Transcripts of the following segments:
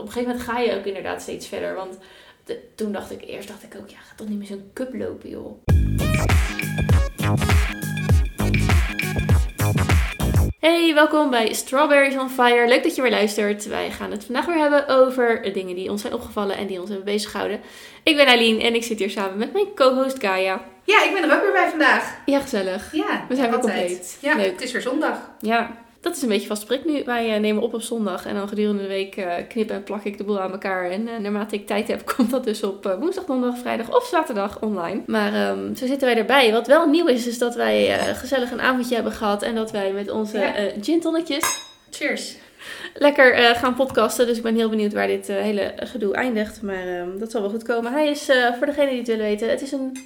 op een gegeven moment ga je ook inderdaad steeds verder. Want de- toen dacht ik, eerst dacht ik ook, ja, ga toch niet meer zo'n cup lopen, joh. Hey, welkom bij Strawberries on Fire. Leuk dat je weer luistert. Wij gaan het vandaag weer hebben over dingen die ons zijn opgevallen en die ons hebben bezighouden. Ik ben Aileen en ik zit hier samen met mijn co-host Gaia. Ja, ik ben er ook weer bij vandaag. Ja, gezellig. Ja, We zijn weer altijd. compleet. Ja, Leuk. het is weer zondag. Ja, dat is een beetje vast prik nu. Wij eh, nemen op op zondag en dan gedurende de week eh, knip en plak ik de boel aan elkaar. En eh, naarmate ik tijd heb, komt dat dus op woensdag, donderdag, vrijdag of zaterdag online. Maar ehm, zo zitten wij erbij. Wat wel nieuw is, is dat wij gezellig een avondje hebben gehad en dat wij met onze Ja. gin tonnetjes Cheers. lekker gaan podcasten. Dus ik ben heel benieuwd waar dit hele gedoe eindigt. Maar ehm, dat zal wel goed komen. Hij is, voor degene die het willen weten, het is een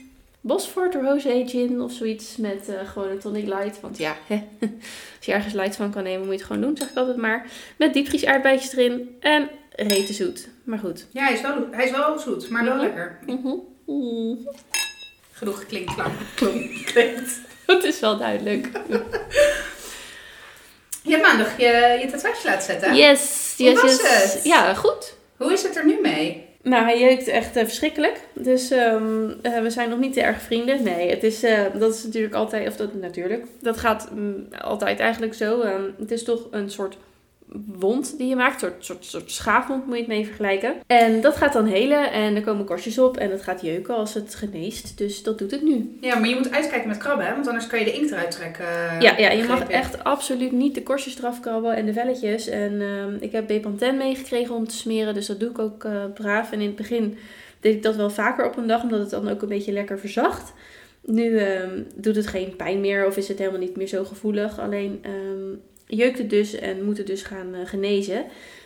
Bosford Rosé gin of zoiets met eh, gewoon een tonic light. Want ja, hè, als je ergens light van kan nemen, moet je het gewoon doen, zeg ik altijd maar. Met diepvries aardbeidjes erin en rete zoet. Maar goed. Ja, hij is wel, hij is wel zoet, maar wel Mhm. lekker. Mhm. Mm. Genoeg geklinkt, lang geklinkt. Het is wel duidelijk. Je hebt maandag je, je tatoeage laten zetten. Yes, Hoe yes, was yes. het? Ja, goed. Hoe is het er nu mee? Nou, hij jeukt echt eh, verschrikkelijk. Dus ehm, eh, we zijn nog niet te erg vrienden. Nee, het is, eh, dat is natuurlijk altijd, of dat natuurlijk, dat gaat mm, altijd eigenlijk zo. Ehm, het is toch een soort wond die je maakt, een soort, soort, soort schaafwond moet je het mee vergelijken. En dat gaat dan helen en er komen korstjes op en het gaat jeuken als het geneest. Dus dat doet het nu. Ja, maar je moet uitkijken met krabben, hè? want anders kan je de inkt eruit trekken. Ja, ja, je mag echt absoluut niet de korstjes eraf krabben en de velletjes. En ehm, ik heb Bepanthen meegekregen om te smeren, dus dat doe ik ook eh, braaf. En in het begin deed ik dat wel vaker op een dag, omdat het dan ook een beetje lekker verzacht. Nu ehm, doet het geen pijn meer of is het helemaal niet meer zo gevoelig. Alleen ehm, jeukt het dus en moet het dus gaan eh, genezen.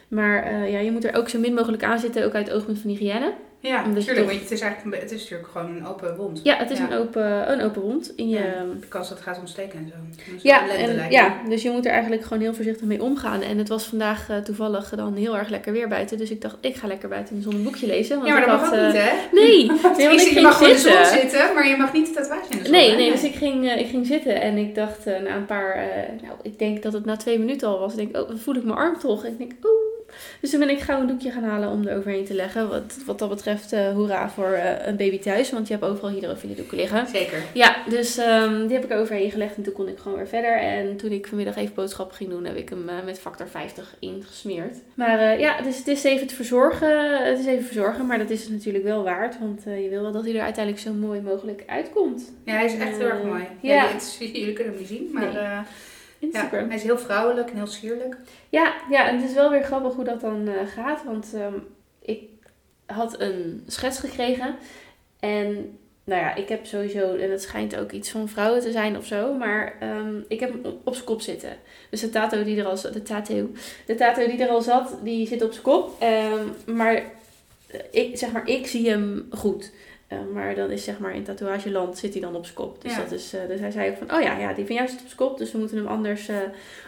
Maar eh, ja, je moet er ook zo min mogelijk aan zitten, ook uit het oogpunt van hygiëne. Ja, Omdat natuurlijk, want het is eigenlijk een, het is natuurlijk gewoon een open wond. Ja, het is Ja. Een, open, een open wond in je... Ja, de kans dat het gaat ontsteken en zo. Ja, en, ja, dus je moet er eigenlijk gewoon heel voorzichtig mee omgaan. En het was vandaag eh, toevallig dan heel erg lekker weer buiten. Dus ik dacht, ik ga lekker buiten in de zon een boekje lezen. Want Ja, maar dat mag ook eh, niet, hè? Nee, nee want ik je mag gewoon in de zon zitten. maar je mag niet de tatoeage in de zon. Nee, nee, dus ik ging, eh, ik ging zitten en ik dacht na een paar, nou, ik denk dat het na twee minuten al was. Ik denk, oh, voel ik mijn arm toch? En ik denk, oeh. Dus toen ben ik gauw een doekje gaan halen om er overheen te leggen. Wat, wat dat betreft, eh hoera voor eh, een baby thuis, want je hebt overal hydrofiele doeken liggen. Zeker. Ja, dus ehm, die heb ik overheen gelegd en toen kon ik gewoon weer verder. En toen ik vanmiddag even boodschappen ging doen, heb ik hem eh, met factor 50 ingesmeerd. Maar ja, dus het is even te verzorgen. Het is even verzorgen, maar dat is het natuurlijk wel waard. Want je wil wel dat hij er uiteindelijk zo mooi mogelijk uitkomt. Ja, hij is echt heel erg mooi. ja. Jullie kunnen hem niet zien, maar Nee. Ja, hij is heel vrouwelijk en heel sierlijk. Ja, ja, en het is wel weer grappig hoe dat dan eh, gaat. Want ehm, ik had een schets gekregen. En nou ja, ik heb sowieso, en het schijnt ook iets van vrouwen te zijn of zo. Maar ehm, ik heb hem op, op zijn kop zitten. Dus de tattoo die er al zat, de tattoo, de die er al zat, die zit op zijn kop. Ehm, maar, eh, ik, zeg maar ik zie hem goed. Eh, maar dan is zeg maar in tatoeageland zit hij dan op zijn kop. Dus, Ja. dat is, eh, dus hij zei ook van, oh ja, ja, die van jou zit op zijn kop. Dus we moeten hem anders eh,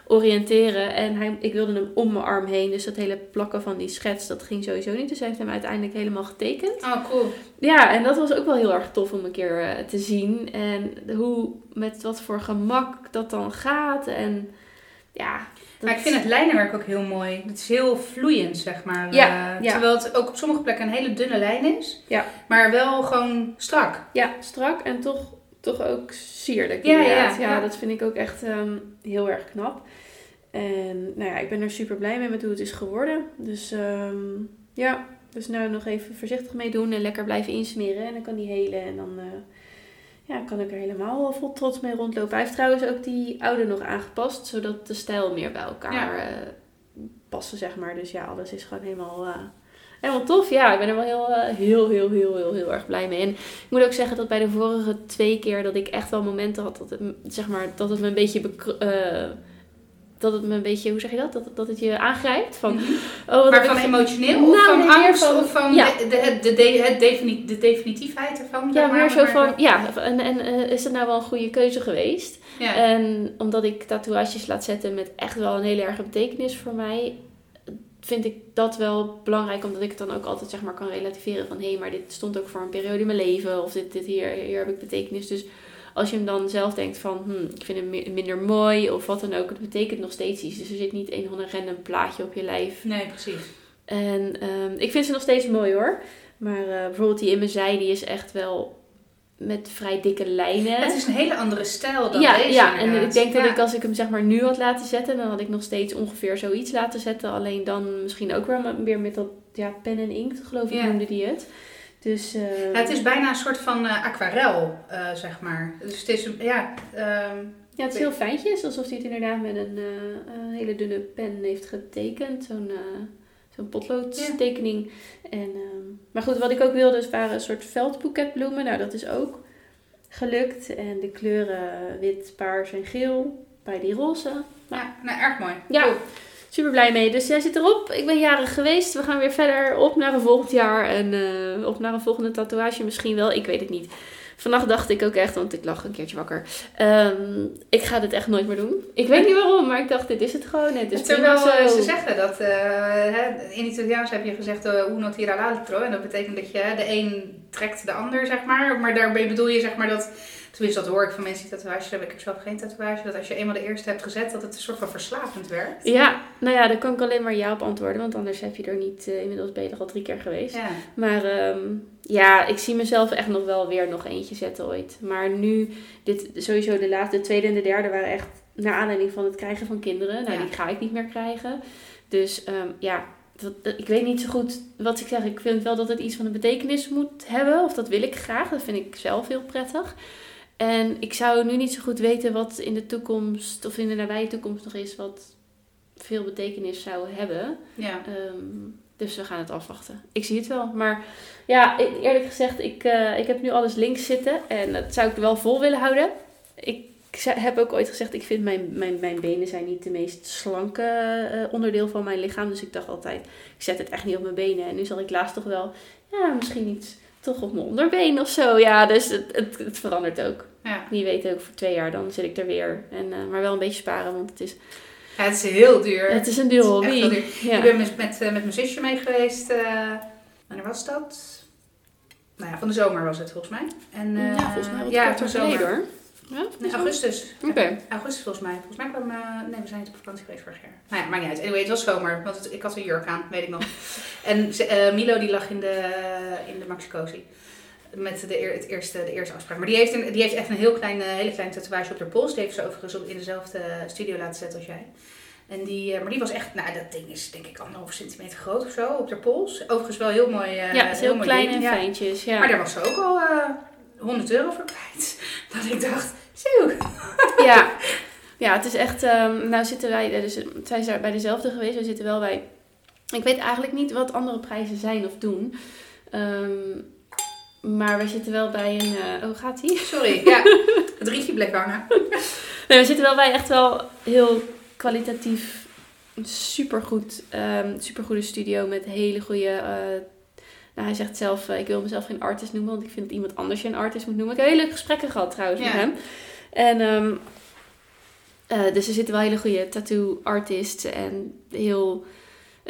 oriënteren. En hij, ik wilde hem om mijn arm heen. Dus dat hele plakken van die schets, dat ging sowieso niet. Dus hij heeft hem uiteindelijk helemaal getekend. Oh, cool. Ja, en dat was ook wel heel erg tof om een keer te zien. En hoe, met wat voor gemak dat dan gaat. En ja... dat- Maar ik vind het lijnenwerk ook heel mooi. Het is heel vloeiend, zeg maar. Ja, Eh, ja. Terwijl het ook op sommige plekken een hele dunne lijn is. Ja. Maar wel gewoon strak. Ja, strak en toch, toch ook sierlijk. Ja, ja, inderdaad. ja. ja, dat vind ik ook echt ehm, heel erg knap. En nou ja, ik ben er super blij mee met hoe het is geworden. Dus ehm, ja, dus nou nog even voorzichtig mee doen en lekker blijven insmeren. En dan kan die helen en dan eh, ja, kan ik er helemaal vol trots mee rondlopen. Hij heeft trouwens ook die oude nog aangepast, zodat de stijl meer bij elkaar Ja. eh, passen, zeg maar. Dus ja, alles is gewoon helemaal... eh, Helemaal tof, ja. Ik ben er wel heel, eh, heel, heel, heel, heel, heel erg blij mee. En ik moet ook zeggen dat bij de vorige twee keer dat ik echt wel momenten had dat het, zeg maar, dat het me een beetje, dat het me een beetje, hoe zeg je dat? Dat, dat het je aangrijpt. Van, oh, wat Mhm. Maar van ik- emotioneel Nou, of van nee, angst van- of van ja. de, de, de, de, het defini- de definitiefheid ervan? Ja, maar, meer zo van, ja, en, en eh, is het nou wel een goede keuze geweest? Ja. En omdat ik tatoeages laat zetten met echt wel een hele erge betekenis voor mij, vind ik dat wel belangrijk, omdat ik het dan ook altijd zeg maar kan relativeren van hé, hey, maar dit stond ook voor een periode in mijn leven of dit, dit hier, hier heb ik betekenis. Dus als je hem dan zelf denkt van hm, ik vind hem mi- minder mooi of wat dan ook, het betekent nog steeds iets. Dus er zit niet een ander random plaatje op je lijf. Nee, precies. En ehm, ik vind ze nog steeds mooi hoor. Maar eh, bijvoorbeeld die in mijn zij, die is echt wel met vrij dikke lijnen. Het is een hele andere stijl dan ja, deze ja, en inderdaad. ik denk dat Ja. ik als ik hem zeg maar nu had laten zetten, dan had ik nog steeds ongeveer zoiets laten zetten. Alleen dan misschien ook weer, weer met dat ja, pen en inkt, geloof ik noemde die het. Dus eh, Ja, het is bijna een soort van eh, aquarel, eh, zeg maar. Dus het is, ja... ehm, ja, het is heel fijntjes, alsof hij het inderdaad met een eh, een hele dunne pen heeft getekend. Zo'n zo'n potloodstekening. En, ehm, maar goed, wat ik ook wilde, dus waren een soort veldboeketbloemen. Nou, dat is ook gelukt. En de kleuren wit, paars en geel. Bij die roze. ja, nou, erg mooi. Ja. Cool. Super blij mee. Dus jij zit erop. Ik ben jarig geweest. We gaan weer verder op naar een volgend jaar. En eh, op naar een volgende tatoeage misschien wel. Ik weet het niet. Vannacht dacht ik ook echt, want ik lag een keertje wakker. ehm, ik ga dit echt nooit meer doen. Ik weet niet waarom, maar ik dacht, dit is het gewoon. Het is Terwijl eh, zo. ze zeggen dat, eh, hè, in Italiaans heb je gezegd uno tira l'altro. En dat betekent dat je de een trekt de ander, zeg maar. Maar daarbij bedoel je zeg maar dat, tenminste dat hoor ik van mensen die tatoeages hebben. Ik heb zelf geen tatoeage. Dat als je eenmaal de eerste hebt gezet, dat het een soort van verslavend werkt. Ja, nou ja, daar kan ik alleen maar ja op antwoorden. Want anders heb je er niet, eh, inmiddels ben je er al drie keer geweest. Ja. Maar ehm, ja, ik zie mezelf echt nog wel weer nog eentje zetten ooit. Maar nu, dit, sowieso de laatste, de tweede en de derde waren echt naar aanleiding van het krijgen van kinderen. Nou, Ja. die ga ik niet meer krijgen. Dus ehm, ja, ik weet niet zo goed wat ik zeg. Ik vind wel dat het iets van een betekenis moet hebben. Of dat wil ik graag. Dat vind ik zelf heel prettig. En ik zou nu niet zo goed weten wat in de toekomst, of in de nabije toekomst nog is, wat veel betekenis zou hebben. ja. Ehm, dus we gaan het afwachten. Ik zie het wel. Maar ja, eerlijk gezegd, ik, eh, ik heb nu alles links zitten. En dat zou ik wel vol willen houden. Ik heb ook ooit gezegd, ik vind mijn, mijn, mijn benen zijn niet de meest slanke eh, onderdeel van mijn lichaam. Dus ik dacht altijd, ik zet het echt niet op mijn benen. En nu zal ik laatst toch wel, ja, misschien iets toch op mijn onderbeen of zo. Ja, dus het, het, het verandert ook. Ja. Wie weet ook, voor twee jaar dan zit ik er weer. En, eh, maar wel een beetje sparen, want het is, ja, het is heel duur. het is een echt hobby. duur. Ja. Ik ben met, met, eh, met mijn zusje mee geweest. eh wanneer was dat? Nou ja, van de zomer was het volgens mij. En, ja, volgens mij ja, van de zomer. geleden hoor. Ja, Nee, augustus. Oké. Augustus volgens mij. Volgens mij kwam... eh, nee, we zijn niet op vakantie geweest vorig jaar. Nou ja, maakt niet uit. Anyway, het was zomer. Want het- ik had een jurk aan, weet ik nog. en Milo die lag in de, in de Maxicosi. Met de, het eerste, de eerste afspraak. Maar die heeft, een, die heeft echt een heel klein, eh, hele kleine tatoeage op haar pols. Die heeft ze overigens op, in dezelfde studio laten zetten als jij. En die, eh, maar die was echt, nou dat ding is denk ik anderhalf centimeter groot of zo op haar pols. Overigens wel heel mooi. eh, ja, heel mooi klein en fijntjes. Ja. Maar daar was ze ook al eh 100 euro voor kwijt. Dat ik dacht, zo. ja. ja, het is echt... ehm, nou zitten wij... eh, Dus, zijn bij dezelfde geweest. We zitten wel bij... Ik weet eigenlijk niet wat andere prijzen zijn of doen. Ehm, maar we zitten wel bij een... eh, oh, gaat die? Sorry, ja. Het rietje bleef hangen. Nee, we zitten wel bij echt wel heel kwalitatief supergoed, ehm supergoede studio met hele goede... eh, nou, hij zegt zelf, eh, ik wil mezelf geen artist noemen, want ik vind dat iemand anders je een artist moet noemen. Ik heb hele leuke gesprekken gehad trouwens met hem. En eh, dus er zitten wel hele goede tattoo artists en heel...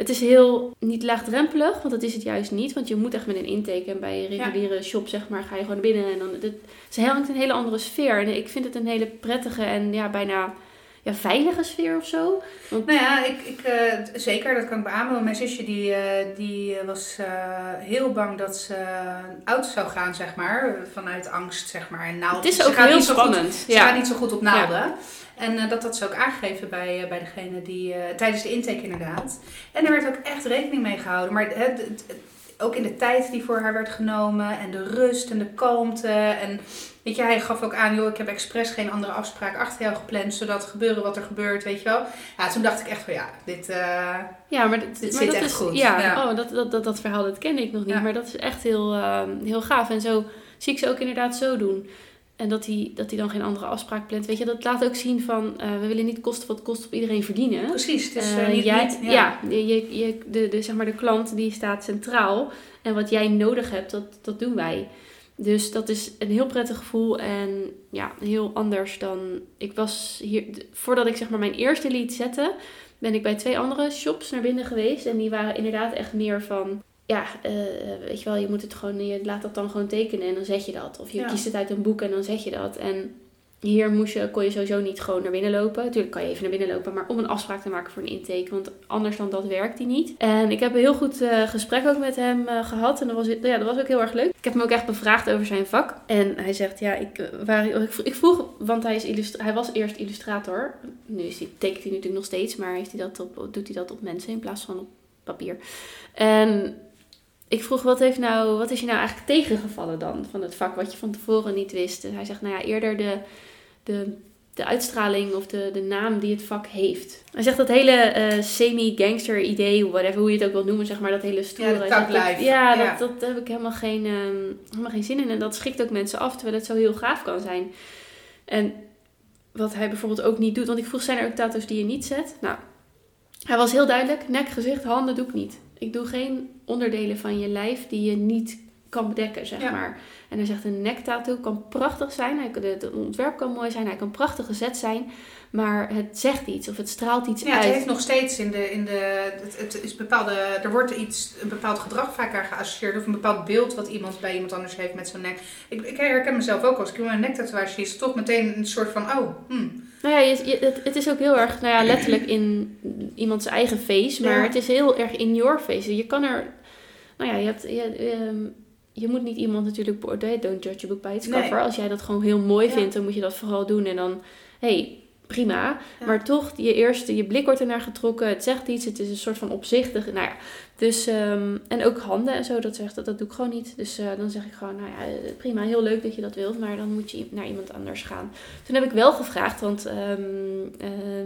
Het is heel niet laagdrempelig, want dat is het juist niet. Want je moet echt met een intake en bij een Ja. reguliere shop zeg maar, ga je gewoon binnen. En dan, het, het hangt een hele andere sfeer. En ik vind het een hele prettige en ja, bijna ja, veilige sfeer of zo. Nou ja, ik, ik, eh, zeker, dat kan ik beamen. Mijn zusje die, eh, die was eh, heel bang dat ze oud zou gaan, zeg maar. Vanuit angst, zeg maar. En naald. het is Ze ook heel niet zo goed- spannend. Ze ja. gaat niet zo goed op naalden. En eh, dat had ze ook aangegeven bij, eh, bij degene die, eh, tijdens de intake inderdaad. En er werd ook echt rekening mee gehouden. Maar het, het- het- ook in de tijd die voor haar werd genomen en de rust en de kalmte. En weet je, hij gaf ook aan, joh, ik heb expres geen andere afspraak achter jou gepland, zodat gebeuren wat er gebeurt, weet je wel. Ja, toen dacht ik echt van ja, dit... eh, Ja, maar, dit, Dit maar zit dat echt is, goed, Ja, ja. Oh, dat, dat, dat, dat verhaal dat kende ik nog niet. Ja. Maar dat is echt heel, heel gaaf. En zo zie ik ze ook inderdaad zo doen. En dat hij, dat hij dan geen andere afspraak plant. Weet je, dat laat ook zien van... eh, we willen niet kosten wat kost op iedereen verdienen. precies, eh, niet, jij, niet- ja, je, je, je- de, de, zeg maar de klant die staat centraal. En wat jij nodig hebt, dat, dat doen wij. Dus dat is een heel prettig gevoel en ja, heel anders dan... Ik was hier... Voordat ik zeg maar mijn eerste lied zette, ben ik bij twee andere shops naar binnen geweest. En die waren inderdaad echt meer van... Ja, eh, weet je wel, je moet het gewoon... Je laat dat dan gewoon tekenen en dan zet je dat. Of je Ja. kiest het uit een boek en dan zet je dat. En hier moest je, kon je sowieso niet gewoon naar binnen lopen. Natuurlijk kan je even naar binnen lopen, maar om een afspraak te maken voor een intake. Want anders dan dat werkt die niet. En ik heb een heel goed uh, gesprek ook met hem uh, gehad. En dat was, ja, dat was ook heel erg leuk. Ik heb hem ook echt bevraagd over zijn vak. En hij zegt, ja, ik, waar, ik, ik, vroeg, want hij, is hij was eerst illustrator. Nu is hij, tekent hij natuurlijk nog steeds, maar heeft hij dat op, doet hij dat op mensen in plaats van op papier. En ik vroeg, wat, heeft nou, wat is je nou eigenlijk tegengevallen dan van het vak wat je van tevoren niet wist? En hij zegt, nou ja, eerder de, de, de uitstraling of de, de naam die het vak heeft. Hij zegt dat hele uh, semi-gangster idee, whatever, hoe je het ook wil noemen, zeg maar, dat hele stoere. Ja, dat, ja, ja, Dat, dat heb ik helemaal geen, um, helemaal geen zin in. En dat schrikt ook mensen af, terwijl het zo heel gaaf kan zijn. En wat hij bijvoorbeeld ook niet doet, want ik vroeg, zijn er ook tato's die je niet zet? Nou, hij was heel duidelijk, nek, gezicht, handen doe ik niet. Ik doe geen onderdelen van je lijf die je niet kan bedekken, zeg Ja. maar. En hij zegt, een nekktattoo kan prachtig zijn. Hij, het ontwerp kan mooi zijn. Hij kan prachtig gezet zijn. Maar het zegt iets of het straalt iets Ja, het uit. heeft nog steeds in de. In de het, het is bepaalde, er wordt iets, een bepaald gedrag vaak aan geassocieerd. Of een bepaald beeld wat iemand bij iemand anders heeft met zo'n nek. Ik, ik herken mezelf ook als ik een nektatoeage zie. Is het toch meteen een soort van. Oh, hmm. Nou ja, je, je- het, het is ook heel erg, nou ja, letterlijk in iemands eigen face. Maar Ja. het is heel erg in your face. Je kan er, nou ja, je hebt... Je, ehm, je moet niet iemand natuurlijk beoordelen. Don't judge a book by its Nee. cover. Als jij dat gewoon heel mooi Ja. vindt, dan moet je dat vooral doen. En dan, hey, prima. Ja. Maar toch, je eerste, je blik wordt ernaar getrokken. Het zegt iets. Het is een soort van opzichtig. Nou ja, dus, ehm, en ook handen en zo, dat zegt dat, dat doe ik gewoon niet. Dus eh, dan zeg ik gewoon, nou ja, eh, prima, heel leuk dat je dat wilt. Maar dan moet je naar iemand anders gaan. Toen heb ik wel gevraagd, want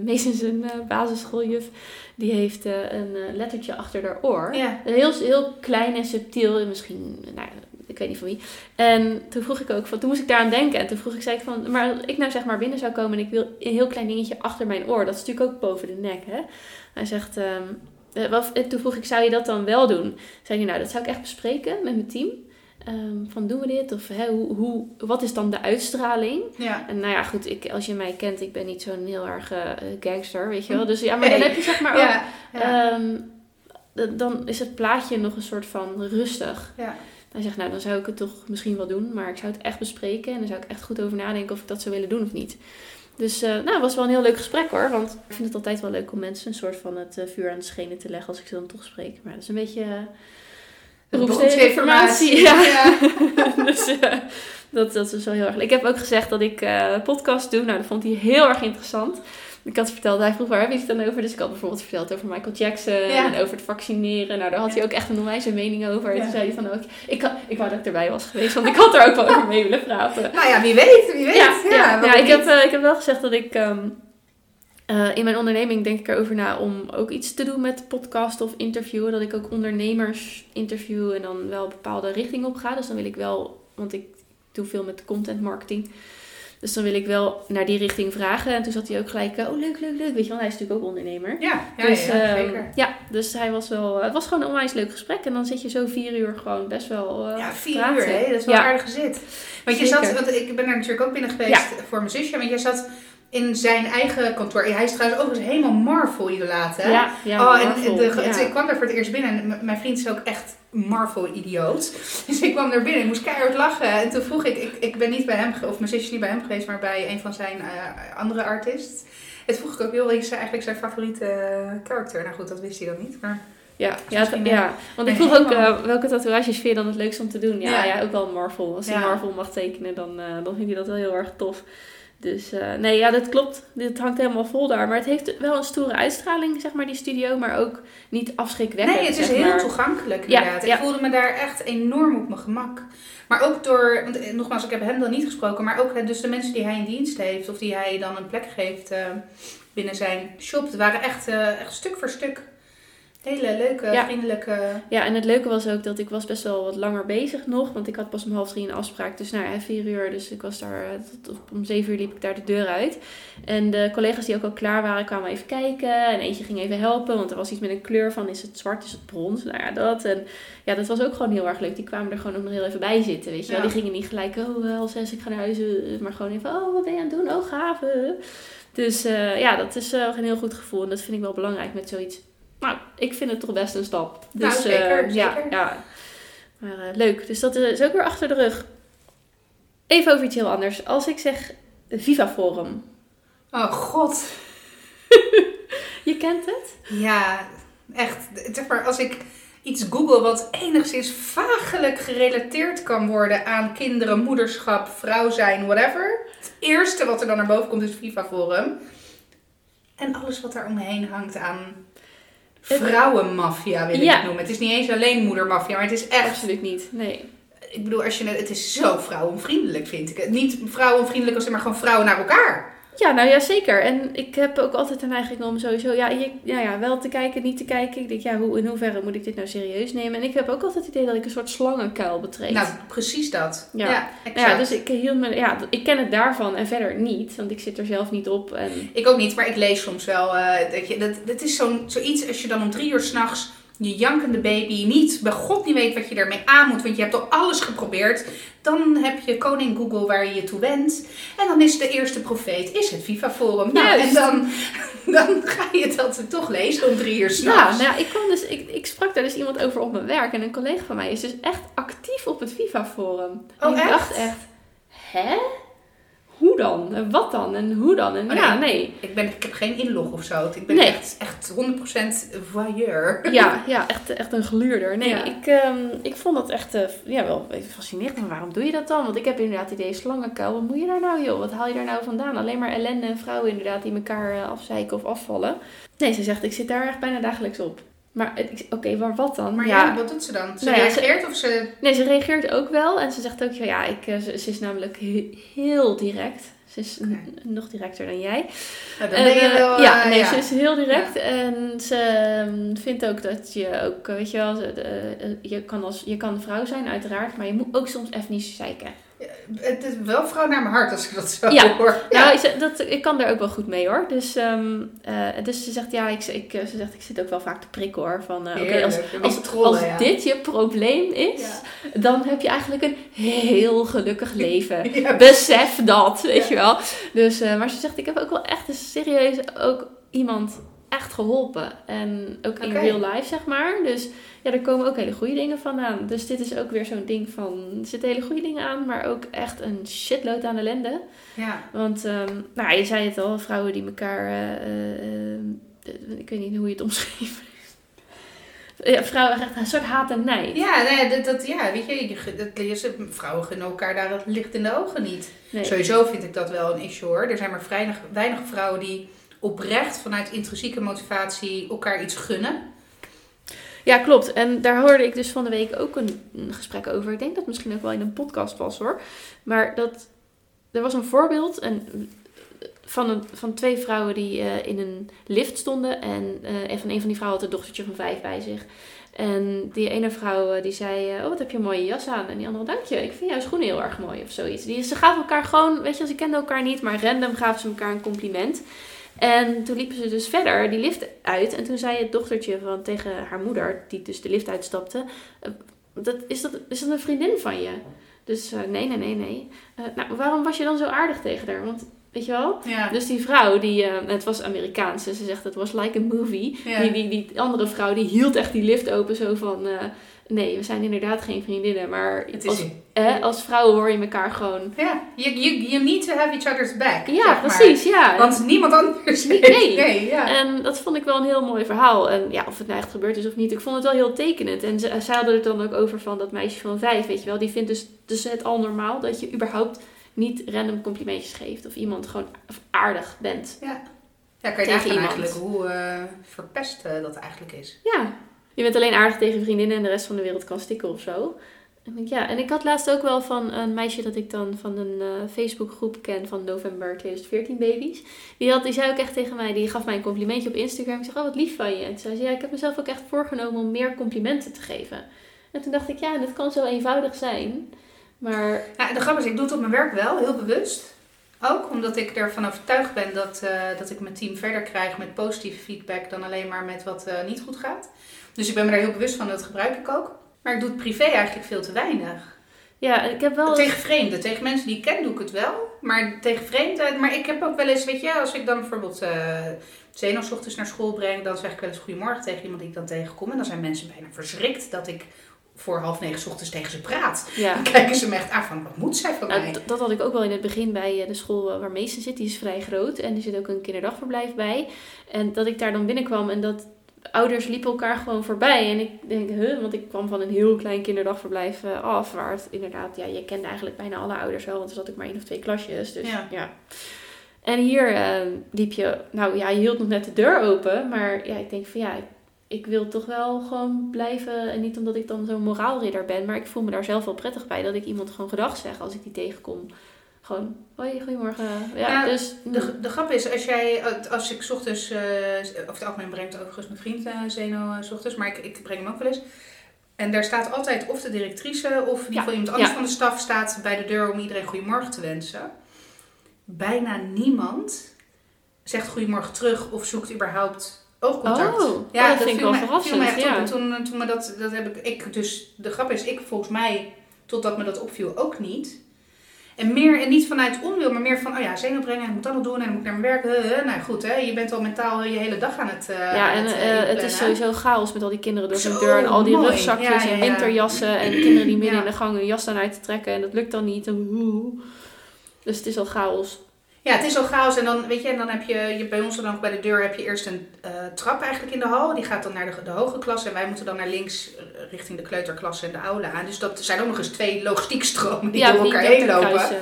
Mees is een eh, basisschooljuf. Die heeft een lettertje achter haar oor. Ja. Heel, heel klein en subtiel, en misschien, nou ja, ik weet niet van wie. En toen vroeg ik ook, van, toen moest ik daaraan denken. En toen vroeg ik, zei ik van, maar als ik nou zeg maar binnen zou komen en ik wil een heel klein dingetje achter mijn oor. Dat is natuurlijk ook boven de nek, hè. Hij zegt, ehm, eh, en toen vroeg ik, zou je dat dan wel doen? Zei hij, nou, dat zou ik echt bespreken met mijn team. Ehm, van, doen we dit? Of hè, hoe, hoe, wat is dan de uitstraling? Ja. En nou ja, goed, ik, als je mij kent, ik ben niet zo'n heel erg eh, gangster, weet je wel. Dus ja, maar dan heb je zeg maar ook... Ja. Ja. Ehm, dan is het plaatje nog een soort van rustig. Ja. Hij zegt, nou dan zou ik het toch misschien wel doen, maar ik zou het echt bespreken en dan zou ik echt goed over nadenken of ik dat zou willen doen of niet. Dus eh, nou, het was wel een heel leuk gesprek hoor, want ik vind het altijd wel leuk om mensen een soort van het eh, vuur aan de schenen te leggen als ik ze dan toch spreek. Maar dat is een beetje uh, beroepsinformatie. Ja. Ja. dus dat, dat is wel heel erg leuk. Ik heb ook gezegd dat ik podcast doe, nou dat vond hij heel erg interessant. Ik had verteld, hij vroeg waar heb je het dan over? Dus ik had bijvoorbeeld verteld over Michael Jackson Ja. en over het vaccineren. Nou, daar had hij ook echt een onwijze mening over. En toen zei hij van, ook, ik, had- ik wou dat ik erbij was geweest, want ik had er ook wel over mee willen praten. Nou ja, wie weet, wie weet. Ja, ja, ja, ik, heb, eh, ik heb wel gezegd dat ik ehm, eh, in mijn onderneming denk ik erover na om ook iets te doen met podcast of interviewen. Dat ik ook ondernemers interview en dan wel een bepaalde richting op ga. Dus dan wil ik wel, want ik doe veel met content marketing. Dus dan wil ik wel naar die richting vragen. En toen zat hij ook gelijk, eh, oh leuk, leuk, leuk. Weet je, want hij is natuurlijk ook ondernemer. Ja, ja, dus, ja, ehm, zeker. ja, dus hij was wel, het was gewoon een onwijs leuk gesprek. En dan zit je zo vier uur gewoon best wel eh, Ja, vier praten. uur, hè? dat is wel Ja. een aardige zit. Want je Zeker. zat, want ik ben er natuurlijk ook binnen geweest voor mijn zusje, want jij zat in zijn eigen kantoor. Hij is trouwens ook eens helemaal Marvel-idolaat, hè? Ja, ja, oh, en Marvel, de, ja. ik kwam daar voor het eerst binnen en mijn vriend is ook echt Marvel-idioot. Dus ik kwam daar binnen en moest keihard lachen. En toen vroeg ik, ik, ik ben niet bij hem, of mijn zusje niet bij hem geweest, maar bij een van zijn eh, andere artists. Toen vroeg ik ook heel, wat is eigenlijk zijn favoriete eh, character? Nou goed, dat wist hij dan niet, maar... Ja, ja, het- ja. want ik vroeg ook eh, welke tatoeages vind je dan het leukst om te doen? Ja, Ja. ja. ook wel Marvel. Als hij. Marvel mag tekenen, dan, eh, dan vind je dat wel heel erg tof. Dus eh, nee, ja, dat klopt. Dit hangt helemaal vol daar. Maar het heeft wel een stoere uitstraling, zeg maar, die studio. Maar ook niet afschrikwekkend, Nee, het is heel maar. toegankelijk inderdaad. ja. Ik voelde me daar echt enorm op mijn gemak. Maar ook door, want eh, nogmaals, ik heb hem dan niet gesproken, maar ook eh, dus de mensen die hij in dienst heeft of die hij dan een plek geeft binnen zijn shop, het waren echt, echt stuk voor stuk hele leuke, Ja. vriendelijke. Ja, en het leuke was ook dat ik was best wel wat langer bezig nog. Want ik had pas om half drie een afspraak. Dus nou ja, vier uur. Dus ik was daar, eh, tot, om zeven uur liep ik daar de deur uit. En de collega's die ook al klaar waren, kwamen even kijken. En eentje ging even helpen. Want er was iets met een kleur van, is het zwart, is het brons? Nou ja, dat. En ja, dat was ook gewoon heel erg leuk. Die kwamen er gewoon ook nog heel even bij zitten, weet je wel. Ja. Die gingen niet gelijk, oh, al zes, ik ga naar huis. eh, Maar gewoon even, oh, wat ben je aan het doen? Oh, gaaf. eh. Dus eh, ja, dat is eh, een heel goed gevoel. En dat vind ik wel belangrijk met zoiets. Nou, ik vind het toch best een stap. Dus, Nou, zeker, eh, Ja, zeker. ja. Maar eh, leuk. Dus dat is ook weer achter de rug. Even over iets heel anders. Als ik zeg Viva Forum. Oh god. Je kent het? Ja, echt. Zeg maar, als ik iets google wat enigszins vagelijk gerelateerd kan worden aan kinderen, moederschap, vrouw zijn, whatever. Het eerste wat er dan naar boven komt is Viva Forum. En alles wat daar omheen hangt aan vrouwenmafia, wil ik Ja. het noemen. Het is niet eens alleen moedermafia, maar het is echt... Absoluut niet. Nee. Ik bedoel, als je, het het is zo vrouwenvriendelijk, vind ik het. Niet vrouwenvriendelijk als maar gewoon vrouwen naar elkaar. Ja, nou ja, zeker. En ik heb ook altijd een neiging om sowieso, ja, je, ja, ja, wel te kijken, niet te kijken. Ik denk, ja, hoe, in hoeverre moet ik dit nou serieus nemen? En ik heb ook altijd het idee dat ik een soort slangenkuil betreed. Nou, precies dat. Ja. Ja, exact. Nou ja, dus ik hield me, ja, ik ken het daarvan en verder niet, want ik zit er zelf niet op. En Ik ook niet, maar ik lees soms wel. eh, dat, je, dat, dat is zo'n, zoiets als je dan om drie uur s'nachts je jankende baby niet, bij god niet weet wat je ermee aan moet, want je hebt al alles geprobeerd. Dan heb je koning Google waar je je toe wendt. En dan is de eerste profeet, is het Viva Forum. Nou, en dan, dan ga je dat toch lezen om drie uur ja, s'nachts. nou ja, ik, kwam dus, ik, ik sprak daar dus iemand over op mijn werk en een collega van mij is dus echt actief op het Viva Forum. En Oh, ik echt? dacht echt, hè? Hoe dan? En wat dan? En hoe dan? En Oh, ja, nee. nee. Ik, ben, ik heb geen inlog of zo. Ik ben Nee. echt, echt 100% voyeur. Ja, ja echt, echt een gluurder. Nee, Ja. ik, ehm, ik vond dat echt eh, ja, wel even fascinerend. Maar waarom doe je dat dan? Want ik heb inderdaad het idee, slangenkuil, wat moet je daar nou joh? Wat haal je daar nou vandaan? Alleen maar ellende en vrouwen inderdaad die elkaar eh, afzeiken of afvallen. Nee, ze zegt, ik zit daar echt bijna dagelijks op. Maar oké, maar wat dan? Maar ja, wat doet ze dan? Ze Nou ja, ze- reageert of ze... Nee, ze reageert ook wel. En ze zegt ook, ja, ja ik, eh, ze, ze is namelijk he- heel direct. Ze is nog directer dan jij. Nou, dan En, ben je eh, wel... ja, eh, nee, ja. ze is heel direct. En ze ehm, vindt ook dat je ook, weet je wel, je, kan als, je kan een vrouw zijn uiteraard, maar je moet ook soms even niet zeiken. Het is wel vrouw naar mijn hart als ik dat zo Ja. hoor. Nou, ze- dat, ik kan daar ook wel goed mee hoor. Dus, ehm, eh, dus ze zegt, ja, ik, ik, eh, ze zegt, ik zit ook wel vaak te prikken hoor. Van, eh, oké, als, als, die trollen, als ja. dit je probleem is, Ja. dan heb je eigenlijk een heel gelukkig leven. Ja. Besef dat, weet Ja. je wel. Dus, maar ze zegt, ik heb ook wel echt een serieus ook iemand echt geholpen. En ook in real life, zeg maar. Dus ja, er komen ook hele goede dingen vandaan. Dus dit is ook weer zo'n ding van, er zitten hele goede dingen aan, maar ook echt een shitload aan ellende. Ja. Want, ehm, nou, je zei het al, vrouwen die elkaar, eh, eh, eh, ik weet niet hoe je het omschreef. Ja, vrouwen echt een soort haat en nijd. Ja, nee, dat, dat, ja, weet je, dat, vrouwen gunnen elkaar daar het licht in de ogen niet. Nee. Sowieso vind ik dat wel een issue hoor. Er zijn maar weinig, weinig vrouwen die oprecht vanuit intrinsieke motivatie elkaar iets gunnen. Ja, klopt. En daar hoorde ik dus van de week ook een, gesprek over. Ik denk dat het misschien ook wel in een podcast was hoor. Maar dat er was een voorbeeld en, van, een, van twee vrouwen die eh, in een lift stonden. En en van een van die vrouwen had een dochtertje van vijf bij zich. En die ene vrouw eh, die zei, oh wat heb je een mooie jas aan. En die andere, dank je, ik vind jouw schoenen heel erg mooi of zoiets. Die, ze gaven elkaar gewoon, weet je, ze kenden elkaar niet, maar random gaven ze elkaar een compliment. En toen liepen ze dus verder die lift uit. En toen zei het dochtertje van, tegen haar moeder, die dus de lift uitstapte. eh, dat, is, dat, is dat een vriendin van je? Dus eh, nee, nee, nee, nee. Eh, nou, waarom was je dan zo aardig tegen haar? Want, weet je wel? Ja. Dus die vrouw, die, het was Amerikaans, dus ze zegt het was like a movie. Ja. Die, die, die andere vrouw, die hield echt die lift open zo van... nee, we zijn inderdaad geen vriendinnen, maar Het is als, eh, als vrouwen hoor je elkaar gewoon... Ja, you, you, you need to have each other's back. Ja, zeg maar. precies, ja. Want niemand anders Nee, nee. ja. En dat vond ik wel een heel mooi verhaal. En ja, of het nou echt gebeurd is of niet, ik vond het wel heel tekenend. En ze, zij hadden het dan ook over van dat meisje van vijf, weet je wel. Die vindt dus, dus het al normaal dat je überhaupt niet random complimentjes geeft. Of iemand gewoon aardig bent. Ja, kan je eigenlijk hoe eh, verpest eh, dat eigenlijk is. Ja, je bent alleen aardig tegen vriendinnen en de rest van de wereld kan stikken of zo. En ik, ja, en ik had laatst ook wel van een meisje dat ik dan van een eh, Facebookgroep ken van november 2014 baby's. Die, had, die zei ook echt tegen mij, die gaf mij een complimentje op Instagram. Ik zeg, oh wat lief van je. En toen zei ze, ja, ik heb mezelf ook echt voorgenomen om meer complimenten te geven. En toen dacht ik, ja, dat kan zo eenvoudig zijn. Maar Ja, de grap is, ik doe het op mijn werk wel, heel bewust. Ook omdat ik ervan overtuigd ben dat, eh, dat ik mijn team verder krijg met positieve feedback dan alleen maar met wat eh, niet goed gaat. Dus ik ben me daar heel bewust van, dat gebruik ik ook. Maar ik doe het privé eigenlijk veel te weinig. ja, ik heb wel... Tegen vreemden, tegen mensen die ik ken doe ik het wel. Maar tegen vreemden, maar ik heb ook wel eens, weet je, als ik dan bijvoorbeeld uh, ochtends naar school breng, dan zeg ik wel eens goedemorgen tegen iemand die ik dan tegenkom. En dan zijn mensen bijna verschrikt dat ik voor half negen 's ochtends tegen ze praat. Ja. Dan kijken ze me echt aan van, wat moet zij van Nou, mij? dat had ik ook wel in het begin bij eh, de school waar Meester zit. Die is vrij groot en er zit ook een kinderdagverblijf bij. En dat ik daar dan binnenkwam en dat ouders liepen elkaar gewoon voorbij. En ik denk, huh, want ik kwam van een heel klein kinderdagverblijf eh, af. Waar het inderdaad, ja, je kende eigenlijk bijna alle ouders wel. Want er zat ook maar één of twee klasjes. Dus Ja. ja. En hier eh, liep je, nou ja, je hield nog net de deur open. Maar ja, ik denk van ja, ik, ik wil toch wel gewoon blijven. En niet omdat ik dan zo'n moraalridder ben. Maar ik voel me daar zelf wel prettig bij. Dat ik iemand gewoon gedag zeg als ik die tegenkom. Gewoon, hoi, goedemorgen. Ja, Ja, dus... De, de grap is, als jij, als ik ochtends, eh of het algemeen brengt overigens mijn vriend eh Zeno eh, 's ochtends, maar ik, ik breng hem ook wel eens. En daar staat altijd of de directrice of in ieder geval iemand anders ja. van de staf staat bij de deur om iedereen goedemorgen te wensen. Bijna niemand zegt goedemorgen terug of zoekt überhaupt oogcontact. Oh, oh, dat vind ik wel me- verrassend, viel me echt ja. op. En toen, toen me dat, dat heb ik, ik, dus de grap is, ik volgens mij, totdat me dat opviel, ook niet. En meer, en niet vanuit onwil, maar meer van, oh ja, zenuw brengen, en ik moet dat nog doen, en ik moet naar mijn werk. huh. Nou goed, hè, je bent al mentaal je hele dag aan het uh, Ja, en het, eh, eh, het is sowieso chaos met al die kinderen door Zo deur. En al die mooi. rugzakjes Ja, en ja. winterjassen. En kinderen die midden in de gang hun jas staan uit te trekken. En dat lukt dan niet. En. Dus het is al chaos. Ja, het is al chaos. En dan, weet je, en dan heb je, je bij ons dan ook bij de deur heb je eerst een eh, trap eigenlijk in de hal. Die gaat dan naar de, de hoge klas. En wij moeten dan naar links eh, richting de kleuterklasse en de aula aan. Dus dat zijn ook nog eens twee logistiek-stromen die door elkaar heen lopen. kruisen.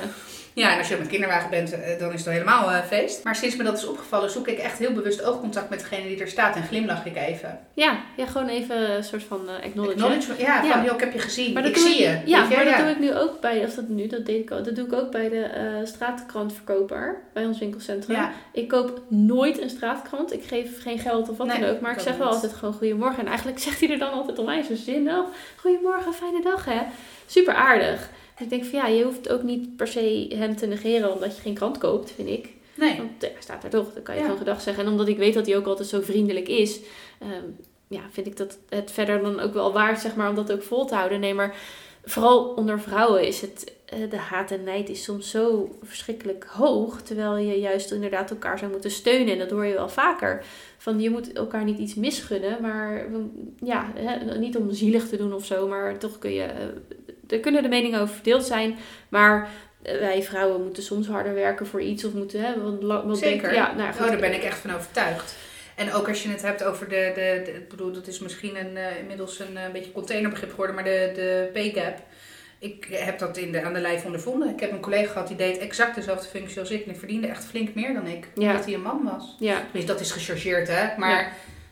Ja, en als je met kinderwagen bent, eh, dan is het al helemaal eh, feest. Maar sinds me dat is opgevallen, zoek ik echt heel bewust oogcontact met degene die er staat. En glimlach ik even. Ja, ja, gewoon even een soort van eh acknowledge. Acknowledge, ja, Ja. van, joh, ik heb je gezien. Maar ik zie ik, je. Ja, maar dat doe ik nu ook bij, of dat nu, dat deed ik ook, dat doe ik ook bij de straatkrantverkoper bij ons winkelcentrum. Ja. Ik koop nooit een straatkrant. Ik geef geen geld of wat Nee, dan ook. Maar ik zeg wel altijd gewoon goedemorgen. En eigenlijk zegt hij er dan altijd om mij zo zinnig. Goedemorgen, fijne dag hè. Super aardig. Ik denk van ja, je hoeft ook niet per se hem te negeren omdat je geen krant koopt, vind ik. Nee. Want ja, hij staat er toch, dan kan je Ja. gewoon gedag zeggen. En omdat ik weet dat hij ook altijd zo vriendelijk is, ehm, ja, vind ik dat het verder dan ook wel waard, zeg maar, om dat ook vol te houden. Nee, maar vooral onder vrouwen is het, eh, de haat en nijd is soms zo verschrikkelijk hoog. Terwijl je juist inderdaad elkaar zou moeten steunen. En dat hoor je wel vaker. Van je moet elkaar niet iets misgunnen, maar ja, hè, niet om zielig te doen of zo. Maar toch kun je, eh, er kunnen de meningen over verdeeld zijn. Maar eh, wij vrouwen moeten soms harder werken voor iets of moeten hè, wat, la- wat Zeker. denken- Ja, nou, goed. Oh, daar ben ik echt van overtuigd. En ook als je het hebt over de, de, de ik bedoel, dat is misschien een, eh, inmiddels een eh, beetje containerbegrip geworden, maar de, de pay gap. Ik heb dat in de, aan de lijf ondervonden. Ik heb een collega gehad die deed exact dezelfde functie als ik. En die verdiende echt flink meer dan ik. Ja. Omdat hij een man was. Ja, Dus dat is gechargeerd, hè. Maar Ja.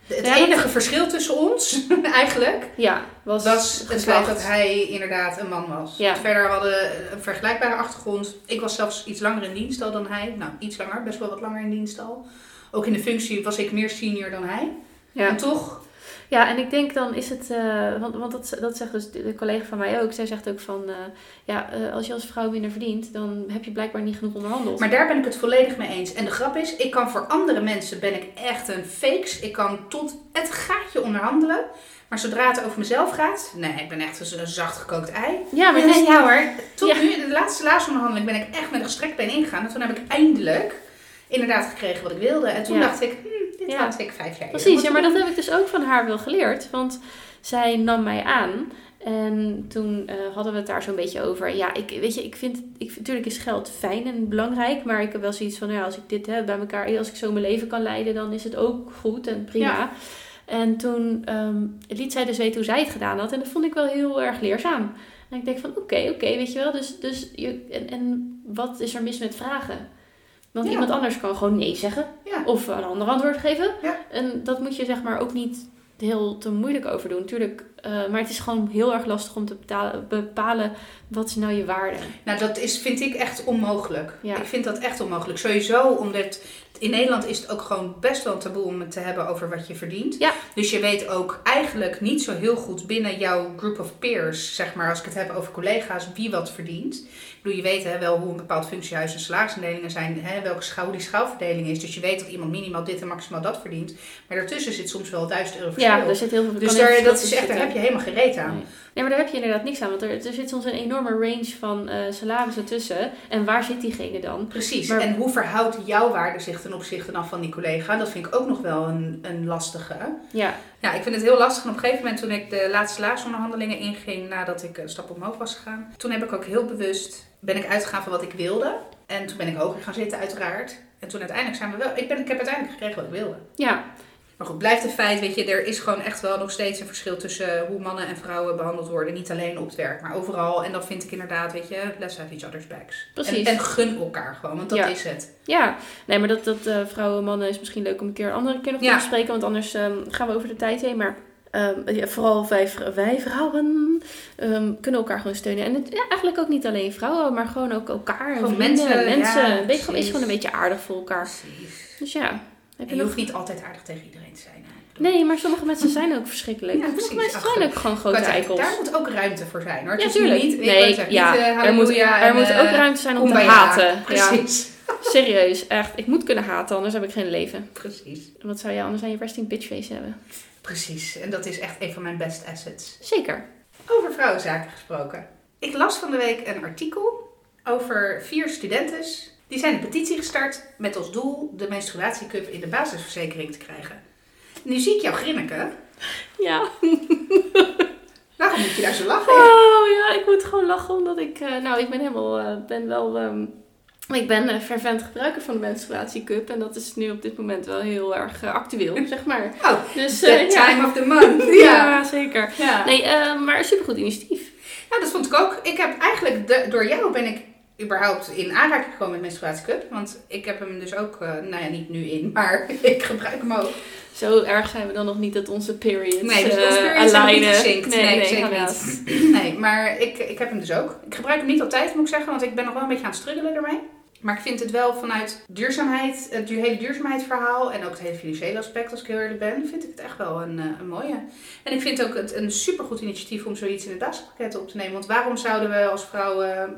Het Ja, dat- enige verschil tussen ons, eigenlijk, ja, was, was het geslacht. feit dat hij inderdaad een man was. Ja. Verder hadden we een vergelijkbare achtergrond. Ik was zelfs iets langer in dienst al dan hij. Nou, iets langer, best wel wat langer in dienst al. Ook in de functie was ik meer senior dan hij. Ja. En toch, Ja, en ik denk dan is het, eh, want, want dat, dat zegt dus de collega van mij ook. Zij zegt ook van, eh, ja, eh, als je als vrouw minder verdient, dan heb je blijkbaar niet genoeg onderhandeld. maar daar ben ik het volledig mee eens. En de grap is, ik kan voor andere mensen ben ik echt een fakes. Ik kan tot het gaatje onderhandelen. Maar zodra het over mezelf gaat, nee, ik ben echt een een zacht gekookt ei. ja, maar het is, ja hoor. Tot Ja. nu, de laatste, laatste onderhandeling, ben ik echt met een gestrekt been ingegaan. En toen heb ik eindelijk inderdaad gekregen wat ik wilde. En toen Ja. dacht ik, dit Ja. had ik vijf jaar eerder precies. Ja, maar dat heb ik dus ook van haar wel geleerd. Want zij nam mij aan. En toen eh, hadden we het daar zo'n beetje over. Ja, ik, weet je, ik vind, ik, natuurlijk is geld fijn en belangrijk. Maar ik heb wel zoiets van, nou ja, als ik dit heb bij elkaar, als ik zo mijn leven kan leiden, dan is het ook goed en prima. Ja. En toen ehm, liet zij dus weten hoe zij het gedaan had. En dat vond ik wel heel erg leerzaam. En ik denk van, oké, oké, weet je wel. Dus, dus je, en, en wat is er mis met vragen? Want Ja. iemand anders kan gewoon nee zeggen. Ja. Of een ander antwoord geven. Ja. En dat moet je zeg maar ook niet heel te moeilijk over doen. Tuurlijk, eh, maar het is gewoon heel erg lastig om te betalen, bepalen wat is nou je waarde. Nou, dat is, vind ik echt onmogelijk. Ik vind dat echt onmogelijk. Sowieso, omdat in Nederland is het ook gewoon best wel een taboe om het te hebben over wat je verdient. Ja. Dus je weet ook eigenlijk niet zo heel goed binnen jouw group of peers, zeg maar, als ik het heb over collega's, wie wat verdient. Ik bedoel, je weet hè, wel hoe een bepaald functiehuis en salarisindelingen zijn, hè, welke schouw die schouwverdeling is. Dus je weet dat iemand minimaal dit en maximaal dat verdient. Maar daartussen zit soms wel 1000 euro verschil. Ja, er zit heel veel Dus daar, dat is echt, daar heb je helemaal gereed aan. Nee. Nee, maar daar heb je inderdaad niks aan. Want er, er zit soms een enorme range van eh salarissen tussen. En waar zit diegene dan? Precies. Maar- En hoe verhoudt jouw waarde zich ten opzichte dan van die collega? Dat vind ik ook nog wel een, een lastige. Ja, Ja, ik vind het heel lastig. En op een gegeven moment toen ik de laatste salarisonderhandelingen inging nadat ik een stap omhoog was gegaan. Toen heb ik ook heel bewust, ben ik uitgegaan van wat ik wilde. En toen ben ik hoger gaan zitten uiteraard. En toen uiteindelijk zijn we wel, ik, ben, ik heb uiteindelijk gekregen wat ik wilde. ja, Maar goed, blijft een feit, weet je, er is gewoon echt wel nog steeds een verschil tussen hoe mannen en vrouwen behandeld worden. Niet alleen op het werk, maar overal. En dan vind ik inderdaad, weet je, let's have each other's backs. Precies. En, en gun elkaar gewoon, want dat Ja. is het. ja. Nee, maar dat, dat eh, vrouwen en mannen is misschien leuk om een keer een andere keer nog te Ja. bespreken. Want anders ehm, gaan we over de tijd heen. Maar ehm, ja, vooral wij, wij vrouwen ehm, kunnen elkaar gewoon steunen. En het, ja, eigenlijk ook niet alleen vrouwen, maar gewoon ook elkaar. En Gewoon vrienden, mensen, mensen. ja, een beetje, gewoon, is gewoon een beetje aardig voor elkaar. Precies. Dus ja. Heb je hoeft niet altijd aardig tegen iedereen te zijn. Nee, maar sommige mensen zijn ook verschrikkelijk. Ja, sommige mensen Ach, zijn ook gewoon grote eikels. Daar moet ook ruimte voor zijn hoor. Ja, tuurlijk. Niet, ik Nee, ja, niet, eh, Er moet, er eh, ook ruimte zijn om te haten. Ja, Precies. serieus, echt. Ik moet kunnen haten, anders heb ik geen leven. Precies. Wat zou je anders aan je resting bitch face hebben? Precies. En dat is echt een van mijn best assets. Zeker. Over vrouwenzaken gesproken. Ik las van de week een artikel over vier studentes. Die zijn een petitie gestart met als doel de menstruatiecup in de basisverzekering te krijgen. Nu zie ik jou grinniken. Ja. Waarom moet je daar zo lachen? Oh ja, ik moet gewoon lachen omdat ik... eh, nou, ik ben helemaal... eh, ben wel... ehm, ik ben een fervent gebruiker van de menstruatiecup. En dat is nu op dit moment wel heel erg actueel, zeg maar. Oh, Dus the ja. time of the month. Ja, Ja. zeker. ja. Nee, maar een supergoed initiatief. Ja, dat vond ik ook. Ik heb eigenlijk, de- door jou ben ik überhaupt in aanraking gekomen met menstruatiecup. Want ik heb hem dus ook, eh, nou ja, niet nu in, maar ik gebruik hem ook. Zo erg zijn we dan nog niet dat onze periods Nee, dus eh, onze periods zijn niet gezinkt. Nee, zeker helaas. Nee, maar ik, ik heb hem dus ook. Ik gebruik hem niet altijd, moet ik zeggen, want ik ben nog wel een beetje aan het struggelen ermee. Maar ik vind het wel vanuit duurzaamheid, het hele duurzaamheidsverhaal en ook het hele financiële aspect, als ik heel eerlijk ben, vind ik het echt wel een, eh, een mooie. En ik vind ook het een supergoed initiatief om zoiets in het basispakket op te nemen. Want waarom zouden we als vrouwen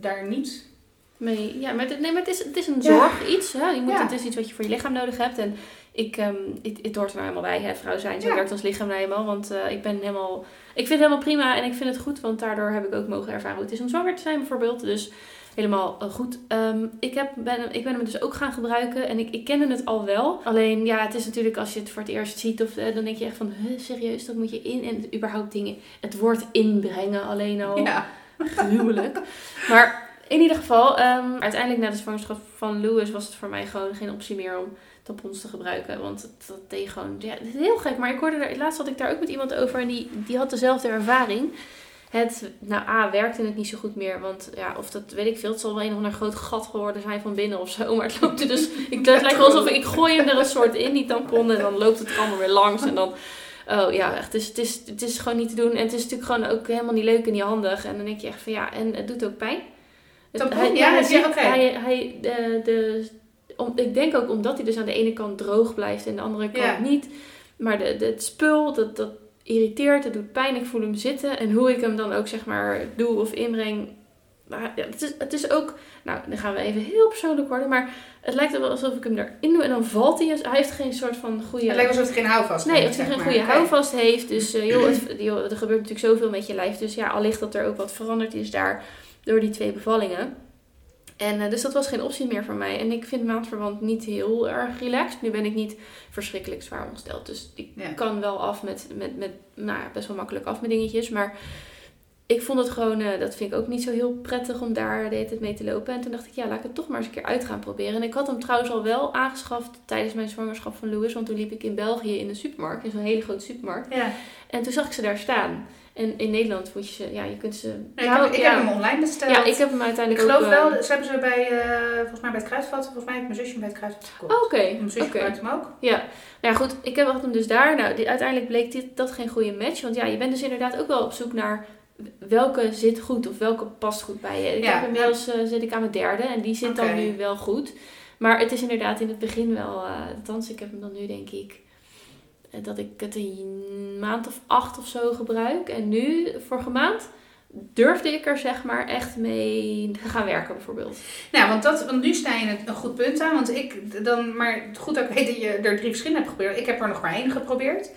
daar niet Nee, ja, maar, het, nee, maar het, is, het is een Ja. zorg iets. Hè? Je moet, Ja. Het is iets wat je voor je lichaam nodig hebt. En ik, ehm het, het hoort er nou helemaal bij, hè, vrouw zijn. Zo Ja. werkt ons lichaam nou helemaal. Want eh, ik ben helemaal... Ik vind het helemaal prima en ik vind het goed. Want daardoor heb ik ook mogen ervaren hoe het is om zwanger te zijn bijvoorbeeld. Dus helemaal eh, goed. Ehm, ik, heb, ben, ik ben hem dus ook gaan gebruiken. En ik, ik kende het al wel. Alleen ja, het is natuurlijk als je het voor het eerst ziet. Of, eh, dan denk je echt van, huh, serieus, dat moet je in. En überhaupt dingen, het woord inbrengen alleen al Ja. gruwelijk. Maar in ieder geval, ehm, uiteindelijk na de zwangerschap van Louis was het voor mij gewoon geen optie meer om tampons te gebruiken. Want dat deed gewoon, ja, het is heel gek. Maar ik hoorde er, laatst had ik daar ook met iemand over en die, die had dezelfde ervaring. Het, nou A, werkte het niet zo goed meer. Want ja, of dat weet ik veel. Het zal wel een of ander groot gat geworden zijn van binnen of zo. Maar het loopt er dus. Ik, het lijkt wel alsof ik, gooi hem er een soort in, die tampon. En dan loopt het er allemaal weer langs. En dan. Oh ja, echt. Dus het is, het is gewoon niet te doen. En het is natuurlijk gewoon ook helemaal niet leuk en niet handig. En dan denk je echt van ja, en het doet ook pijn. Het- Tampon? hij, Ja, hij, hij, hij, de, de, om, ik denk ook omdat hij dus aan de ene kant droog blijft en de andere kant Ja. niet. Maar de, de, het spul, dat, dat irriteert, het doet pijn. Ik voel hem zitten. En hoe ik hem dan ook zeg maar doe of inbreng. Maar ja, het, is, het is ook, nou dan gaan we even heel persoonlijk worden. Maar het lijkt wel alsof ik hem erin doe en dan valt hij. Hij heeft geen soort van goede... Het lijkt alsof het geen houvast Nee, heeft, als hij geen goede houvast heeft. Dus eh, joh, het, joh, er gebeurt natuurlijk zoveel met je lijf. Dus ja, allicht dat er ook wat veranderd is daar door die twee bevallingen. En eh, dus dat was geen optie meer voor mij. En ik vind maandverband niet heel erg relaxed. Nu ben ik niet verschrikkelijk zwaar ongesteld. Dus ik Ja. kan wel af met, met, met, nou best wel makkelijk af met dingetjes. Maar ik vond het gewoon, eh, dat vind ik ook niet zo heel prettig om daar de hele tijd mee te lopen. En toen dacht ik, ja, laat ik het toch maar eens een keer uit gaan proberen. En ik had hem trouwens al wel aangeschaft tijdens mijn zwangerschap van Louis. Want toen liep ik in België in een supermarkt, in zo'n hele grote supermarkt. Ja. En toen zag ik ze daar staan. En in Nederland moet je ze, ja, je kunt ze... Nee, ik heb, ik ja. heb hem online besteld. Ja, ik heb hem Ik uiteindelijk geloof ook... wel, eh, ze hebben ze bij, eh, volgens mij bij het kruidvat, volgens mij heeft mijn zusje bij het kruidvat gekocht. oh, Oké, Mijn zusje oké. gebruikt hem ook. Ja, nou ja, goed. Ik heb hem dus daar. Nou, die, uiteindelijk bleek dit, dat geen goede match. Want ja, je bent dus inderdaad ook wel op zoek naar welke zit goed of welke past goed bij je. Ik Ja, heb inmiddels eh, zit ik aan mijn derde en die zit dan nu wel goed. Maar het is inderdaad in het begin wel, eh althans ik heb hem dan nu denk ik, dat ik het een maand of acht of zo gebruik. En nu, vorige maand, durfde ik er zeg maar echt mee te gaan werken bijvoorbeeld. Nou, want, dat, nu sta je een, goed punt aan. Want ik dan, maar goed dat ik weet dat je er drie verschillende hebt geprobeerd. Ik heb er nog maar één geprobeerd.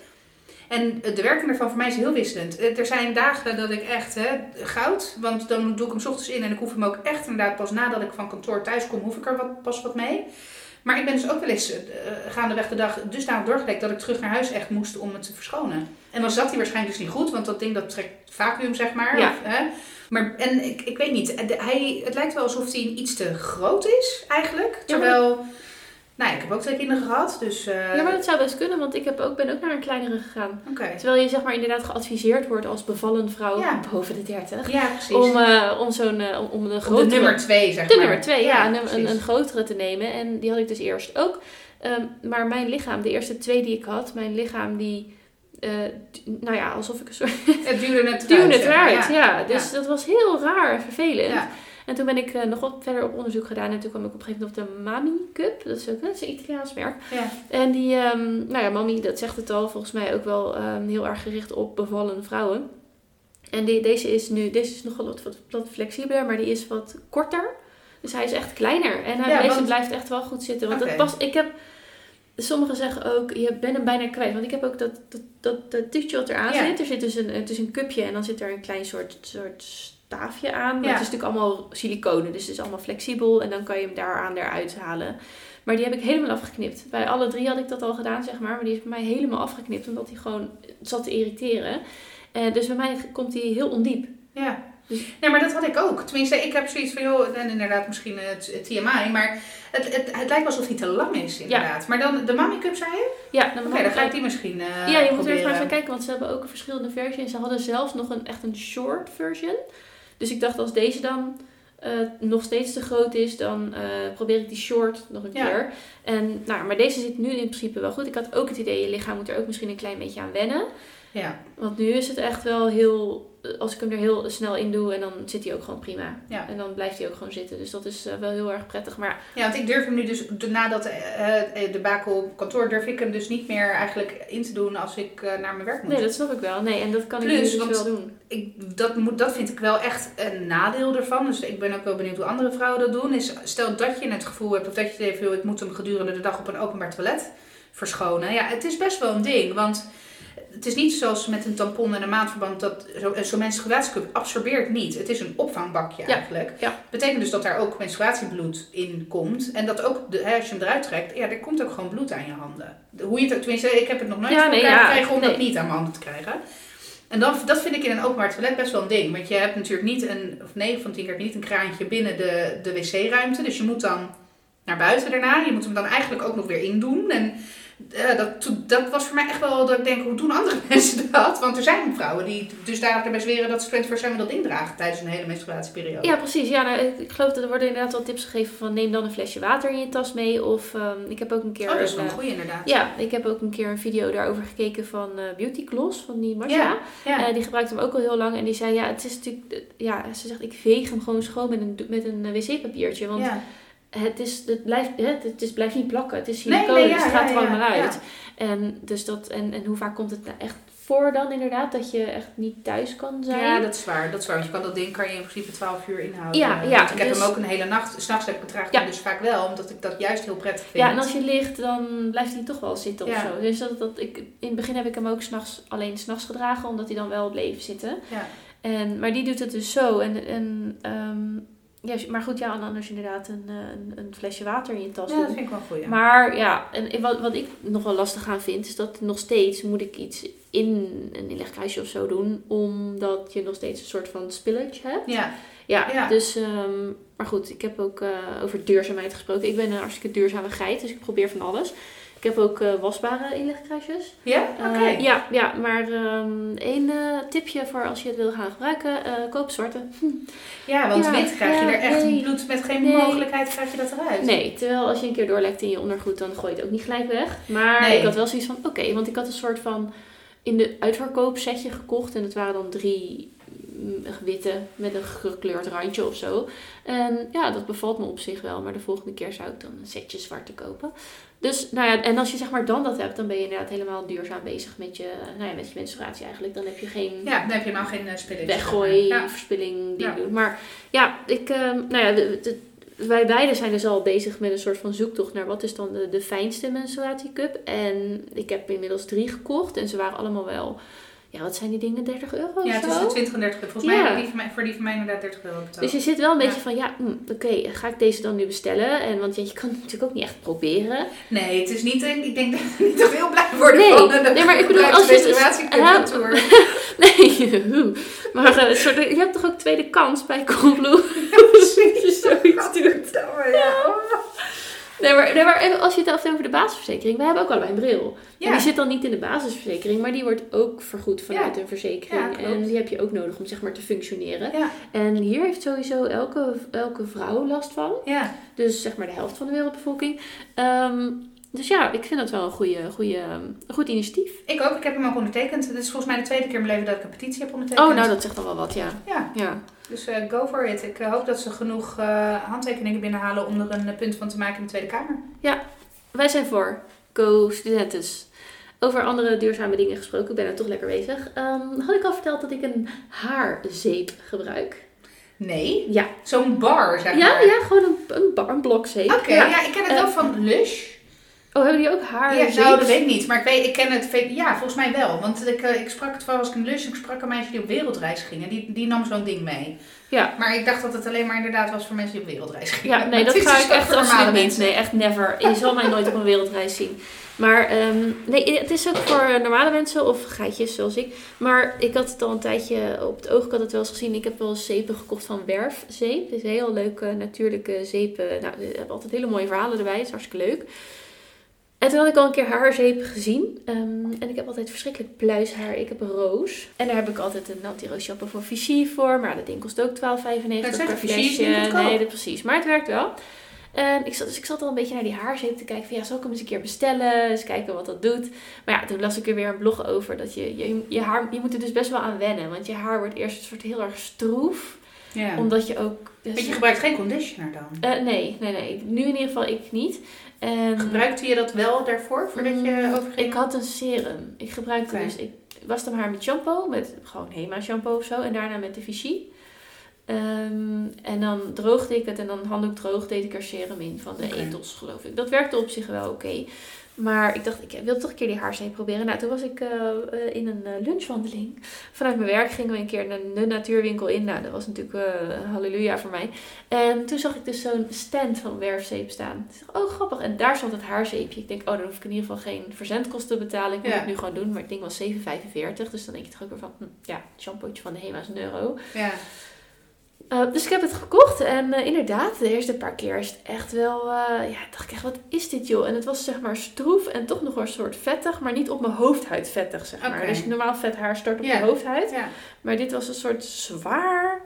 En de werking ervan voor mij is heel wisselend. Eh, Er zijn dagen dat ik echt hè, goud, want dan doe ik hem ochtends in en ik hoef hem ook echt inderdaad pas nadat ik van kantoor thuis kom, hoef ik er wat, pas wat mee. Maar ik ben dus ook wel eens eh, gaandeweg de dag dusdanig doorgelekt dat ik terug naar huis echt moest om het te verschonen. En dan zat hij waarschijnlijk dus niet goed, want dat ding dat trekt vacuüm zeg maar. Ja. Of, hè? Maar en ik, ik weet niet, de- hij, het lijkt wel alsof hij iets te groot is eigenlijk. Ja, maar Terwijl, nou ik heb ook twee kinderen gehad, dus... eh, Ja, maar dat zou best kunnen, want ik heb ook, ben ook naar een kleinere gegaan. Terwijl je zeg maar inderdaad geadviseerd wordt als bevallen vrouw Ja. boven de 30. Ja, precies. Om, eh, om zo'n eh, om- Om grotere... de nummer twee, zeg De maar. nummer twee, ja. een, een, een grotere te nemen. En die had ik dus eerst ook. Ehm, maar mijn lichaam, de eerste twee die ik had, mijn lichaam die... nou ja, alsof ik een soort... Het duwde net eruit. duwde het eruit, ja. Dus dat was heel raar en vervelend. Ja. En toen ben ik eh, nog wat verder op onderzoek gedaan. En toen kwam ik op een gegeven moment op de Mami Cup. Dat is ook dat is een Italiaans merk. Ja. En die, ehm, nou ja, Mami, dat zegt het al, volgens mij ook wel ehm, heel erg gericht op bevallen vrouwen. En die, deze is nu, deze is nog wel wat, wat, wat flexibeler, maar die is wat korter. Dus hij is echt kleiner. En hij, Ja, deze want- blijft echt wel goed zitten. Want het past, ik heb, sommigen zeggen ook, je bent hem bijna kwijt. Want ik heb ook dat, dat, dat, dat tuutje wat eraan Ja. zit. Er zit dus een, het is een cupje en dan zit er een klein soort, soort staafje aan. Maar Ja. het is natuurlijk allemaal siliconen, dus het is allemaal flexibel. En dan kan je hem daaraan eruit halen. Maar die heb ik helemaal afgeknipt. Bij alle drie had ik dat al gedaan, zeg maar. Maar die is bij mij helemaal afgeknipt, omdat hij gewoon zat te irriteren. Eh, dus bij mij komt hij heel ondiep. Ja. Dus- Nee, maar dat had ik ook. Tenminste, ik heb zoiets van, joh, en inderdaad misschien het, TMI, maar het, het, het lijkt wel alsof hij te lang is, inderdaad. Maar dan, de Mami Cup zei je? Ja, dan, Oké, dan ga ik die misschien eh ja, je moet er even naar gaan kijken, want ze hebben ook een verschillende versies. En ze hadden zelfs nog een echt een short version. Dus ik dacht, als deze dan eh, nog steeds te groot is, dan eh, probeer ik die short nog een Ja. keer. En, nou, maar deze zit nu in principe wel goed. Ik had ook het idee, je lichaam moet er ook misschien een klein beetje aan wennen. Ja, Want nu is het echt wel heel. Als ik hem er heel snel in doe en dan zit hij ook gewoon prima. Ja. En dan blijft hij ook gewoon zitten. Dus dat is eh, wel heel erg prettig. Maar ja, want ik durf hem nu dus, de- nadat eh, eh, de bakel op kantoor, durf ik hem dus niet meer eigenlijk in te doen als ik eh, naar mijn werk moet. nee, dat snap ik wel. Nee, en dat kan ik Plus, dus want- wel doen. ik, dat, moet, dat vind ik wel echt een nadeel ervan. Dus ik ben ook wel benieuwd hoe andere vrouwen dat doen. Is, stel dat je het gevoel hebt of dat je het ik moet hem gedurende de dag op een openbaar toilet verschonen. Ja, het is best wel een ding. Want het is niet zoals met een tampon en een maandverband dat zo- zo'n menstruatiecup absorbeert niet. Het is een opvangbakje Ja, eigenlijk. ja. Betekent dus dat daar ook menstruatiebloed in komt. En dat ook, de, als je hem eruit trekt, ja, er komt ook gewoon bloed aan je handen. Hoe je het, ook- tenminste, ik heb het nog nooit Ja, voor nee, elkaar ja, gekregen om dat niet aan mijn handen te krijgen. En dan, dat vind ik in een openbaar toilet best wel een ding. Want je hebt natuurlijk niet een, of 9 van 10 keer heb je niet een kraantje binnen de, de wc-ruimte. Dus je moet dan naar buiten daarna. Je moet hem dan eigenlijk ook nog weer indoen. En eh, dat, dat was voor mij echt wel dat ik denk, hoe doen andere mensen dat? Want er zijn vrouwen die dus daar erbij zweren dat ze 24 dat ding dragen tijdens een hele menstruatieperiode. Ja, precies. Ja, nou, ik, geloof dat er worden inderdaad wel tips gegeven van neem dan een flesje water in je tas mee. Of ehm, ik heb ook een keer. Oh, dat is wel een, eh, goeie inderdaad. ja, ik heb ook een keer een video daarover gekeken van eh, Beauty Gloss van die Masha. Ja, ja. Eh, die gebruikt hem ook al heel lang en die zei ja, het is natuurlijk, ja, ze zegt ik veeg hem gewoon schoon met een, met een wc-papiertje, want ja. Het, is, het, blijft, het is, blijft niet plakken, het is siliconen, nee, ja, dus het gaat er allemaal ja. uit. En, dus dat, en, en hoe vaak komt het nou echt voor dan inderdaad, dat je echt niet thuis kan zijn? Ja, dat is waar. Dat is waar. Want je kan dat ding kan je in principe 12 uur inhouden. Ja, ja, want ik heb dus- hem ook een hele nacht. S'nachts heb ik betraagd Ja. dus vaak wel. Omdat ik dat juist heel prettig vind. Ja, en als je ligt, dan blijft hij toch wel zitten of Ja. zo. Dus dat, dat ik, in het begin heb ik hem ook s'nachts, alleen s'nachts gedragen, omdat hij dan wel bleef zitten. Ja. En, maar die doet het dus zo. En, en, ehm, ja, maar goed, ja, anders inderdaad een, eh, een, een flesje water in je tas Ja, dat vind ik wel goed. Ja. Maar ja, en wat, wat ik nog wel lastig aan vind, is dat nog steeds moet ik iets in een inlegkruisje of zo doen, omdat je nog steeds een soort van spillage hebt. ja. Ja, Ja. dus, ehm, maar goed, ik heb ook eh, over duurzaamheid gesproken. Ik ben een hartstikke duurzame geit, dus ik probeer van alles. Ik heb ook eh, wasbare inlegkruisjes. Ja? Oké. Eh, ja, ja, maar ehm één eh, tipje voor als je het wil gaan gebruiken, koop zwarte. Ja, want Ja, wit krijg je er echt nee. bloed met geen Nee. mogelijkheid krijg je dat eruit. Nee, terwijl als je een keer doorlekt in je ondergoed, dan gooi je het ook niet gelijk weg. Maar Nee. ik had wel zoiets van, oké, want ik had een soort van in de uitverkoop setje gekocht. En het waren dan drie witte met een gekleurd randje of zo. En ja, dat bevalt me op zich wel. Maar de volgende keer zou ik dan een setje zwarte kopen. Dus, nou ja, en als je zeg maar dan dat hebt, dan ben je inderdaad helemaal duurzaam bezig met je, nou ja, met je menstruatie eigenlijk. Dan heb je geen Ja, dan heb je nou geen uh, spillage. weggooi, Ja. verspilling die Ja. doen. Maar ja, ik, ehm, nou ja, de- de- wij beiden zijn dus al bezig met een soort van zoektocht naar wat is dan de, de fijnste menstruatiecup. En ik heb inmiddels drie gekocht en ze waren allemaal wel, ja wat zijn die dingen, 30 euro Ja, tussen de 20 en 30 euro. Volgens Ja. mij die van mij, voor die van mij inderdaad 30 euro betaald. Dus je zit wel een Ja. beetje van, ja, hm, oké, ga ik deze dan nu bestellen? En, want ja, je kan het natuurlijk ook niet echt proberen. Nee, het is niet, eh, ik denk dat we niet toch heel blij worden Nee, van de nee, maar ik bedoel, als je het- menstruatiecultuur. Nee, hoe. maar eh, een soort, je hebt toch ook tweede kans bij Coolblue? Als je zoiets doet. Ja. Nee, maar, nee, maar even als je het hebt over de basisverzekering. Wij hebben ook allebei een bril. En Ja. die zit dan niet in de basisverzekering, maar die wordt ook vergoed vanuit Ja. een verzekering. Ja, en die heb je ook nodig om zeg maar te functioneren. Ja. En hier heeft sowieso elke, elke vrouw last van. ja. Dus zeg maar de helft van de wereldbevolking. Ehm, dus ja, ik vind dat wel een, goede, goede, een goed initiatief. Ik ook, ik heb hem ook ondertekend. Dit is volgens mij de tweede keer in mijn leven dat ik een petitie heb ondertekend. Oh, nou dat zegt dan wel wat, ja. Ja, Ja, dus eh, go for it. Ik eh, hoop dat ze genoeg eh, handtekeningen binnenhalen om er een punt van te maken in de Tweede Kamer. wij zijn voor. Go Studentes. Over andere duurzame dingen gesproken, ik ben er toch lekker bezig. Ehm, had ik al verteld dat ik een haarzeep gebruik? Nee, Ja. zo'n bar, zeg Ja, maar. ja, gewoon een, een, bar, een blokzeep. Oké, ja. ja. ik ken het wel van Lush. Oh, hebben die ook Ja, haarzeep? nou, dat weet ik niet. Maar ik, weet, ik ken het. Ja, volgens mij wel. Want ik, eh, ik sprak het wel als ik in Lush. Ik sprak een meisje die op wereldreis ging. En die, die nam zo'n ding mee. Ja. Maar ik dacht dat het alleen maar inderdaad was voor mensen die op wereldreis gingen. Ja, nee, Maar dat ga dus ik echt absoluut niet. mensen. Nee, echt never. Je zal mij nooit op een wereldreis zien. Maar ehm, nee, het is ook voor normale mensen of geitjes zoals ik. Maar ik had het al een tijdje op het oog. Ik had het wel eens gezien. Ik heb wel eens zeepen gekocht van Werfzeep. Het is een heel leuke natuurlijke zeepen. Nou, ze hebben altijd hele mooie verhalen erbij. Het is hartstikke leuk. En toen had ik al een keer haarzeep gezien. Ehm, en ik heb altijd verschrikkelijk pluishaar. Ik heb roos. En daar heb ik altijd een anti-roos shampoo voor Vichy voor. Maar dat ding kost ook 12,95 Dat per Vichy is flesje. goedkoop. Nee, dat precies. Maar het werkt wel. En ik zat, dus ik zat al een beetje naar die haarzeep te kijken. Van ja, zal ik hem eens een keer bestellen? Eens kijken wat dat doet. Maar ja, toen las ik er weer een blog over. Dat je, je, je haar, je moet er dus best wel aan wennen. Want je haar wordt eerst een soort heel erg stroef. Ja. Omdat je ook... dus- Want je gebruikt geen conditioner dan. Eh, nee, nee, nee. Nu in ieder geval ik niet. En, Gebruikte je dat wel daarvoor, voordat je Mm, overging? Ik had een serum. Ik gebruikte Oké. dus... Ik waste mijn haar met shampoo. Met gewoon Hema shampoo of zo. En daarna met de Vichy. Ehm, en dan droogde ik het. En dan handdoek droog deed ik er serum in. Van de Oké. etels geloof ik. Dat werkte op zich wel oké. Maar ik dacht, ik wil toch een keer die haarzeep proberen. Nou, toen was ik eh, eh, in een eh, lunchwandeling. Vanuit mijn werk gingen we een keer naar de natuurwinkel in. Nou, dat was natuurlijk eh, halleluja voor mij. En toen zag ik dus zo'n stand van werfzeep staan. Ik dacht, oh, grappig. En daar stond het haarzeepje. Ik denk, oh, dan hoef ik in ieder geval geen verzendkosten te betalen. Ik moet Ja. het nu gewoon doen. Maar het ding was 7,45. Dus dan denk je toch ook weer van, hm, ja, shampootje van de Hema is een euro. Ja. Uh, dus ik heb het gekocht en uh, inderdaad, de eerste paar keer is het echt wel, uh, ja, dacht ik echt, wat is dit joh? En het was zeg maar stroef en toch nog wel een soort vettig, maar niet op mijn hoofdhuid vettig zeg maar. Dus normaal vet haar stort op je hoofdhuid, ja. maar dit was een soort zwaar.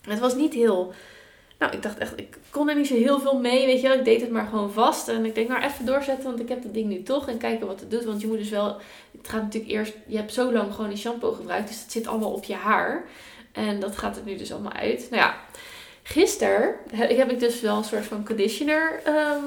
Het was niet heel, nou ik dacht echt, ik kon er niet zo heel veel mee, weet je wel. Ik deed het maar gewoon vast en ik denk nou even doorzetten, want ik heb dat ding nu toch en kijken wat het doet. Want je moet dus wel, het gaat natuurlijk eerst, je hebt zo lang gewoon die shampoo gebruikt, dus het zit allemaal op je haar. En dat gaat er nu dus allemaal uit. Nou ja, gisteren heb, ik dus wel een soort van conditioner ehm,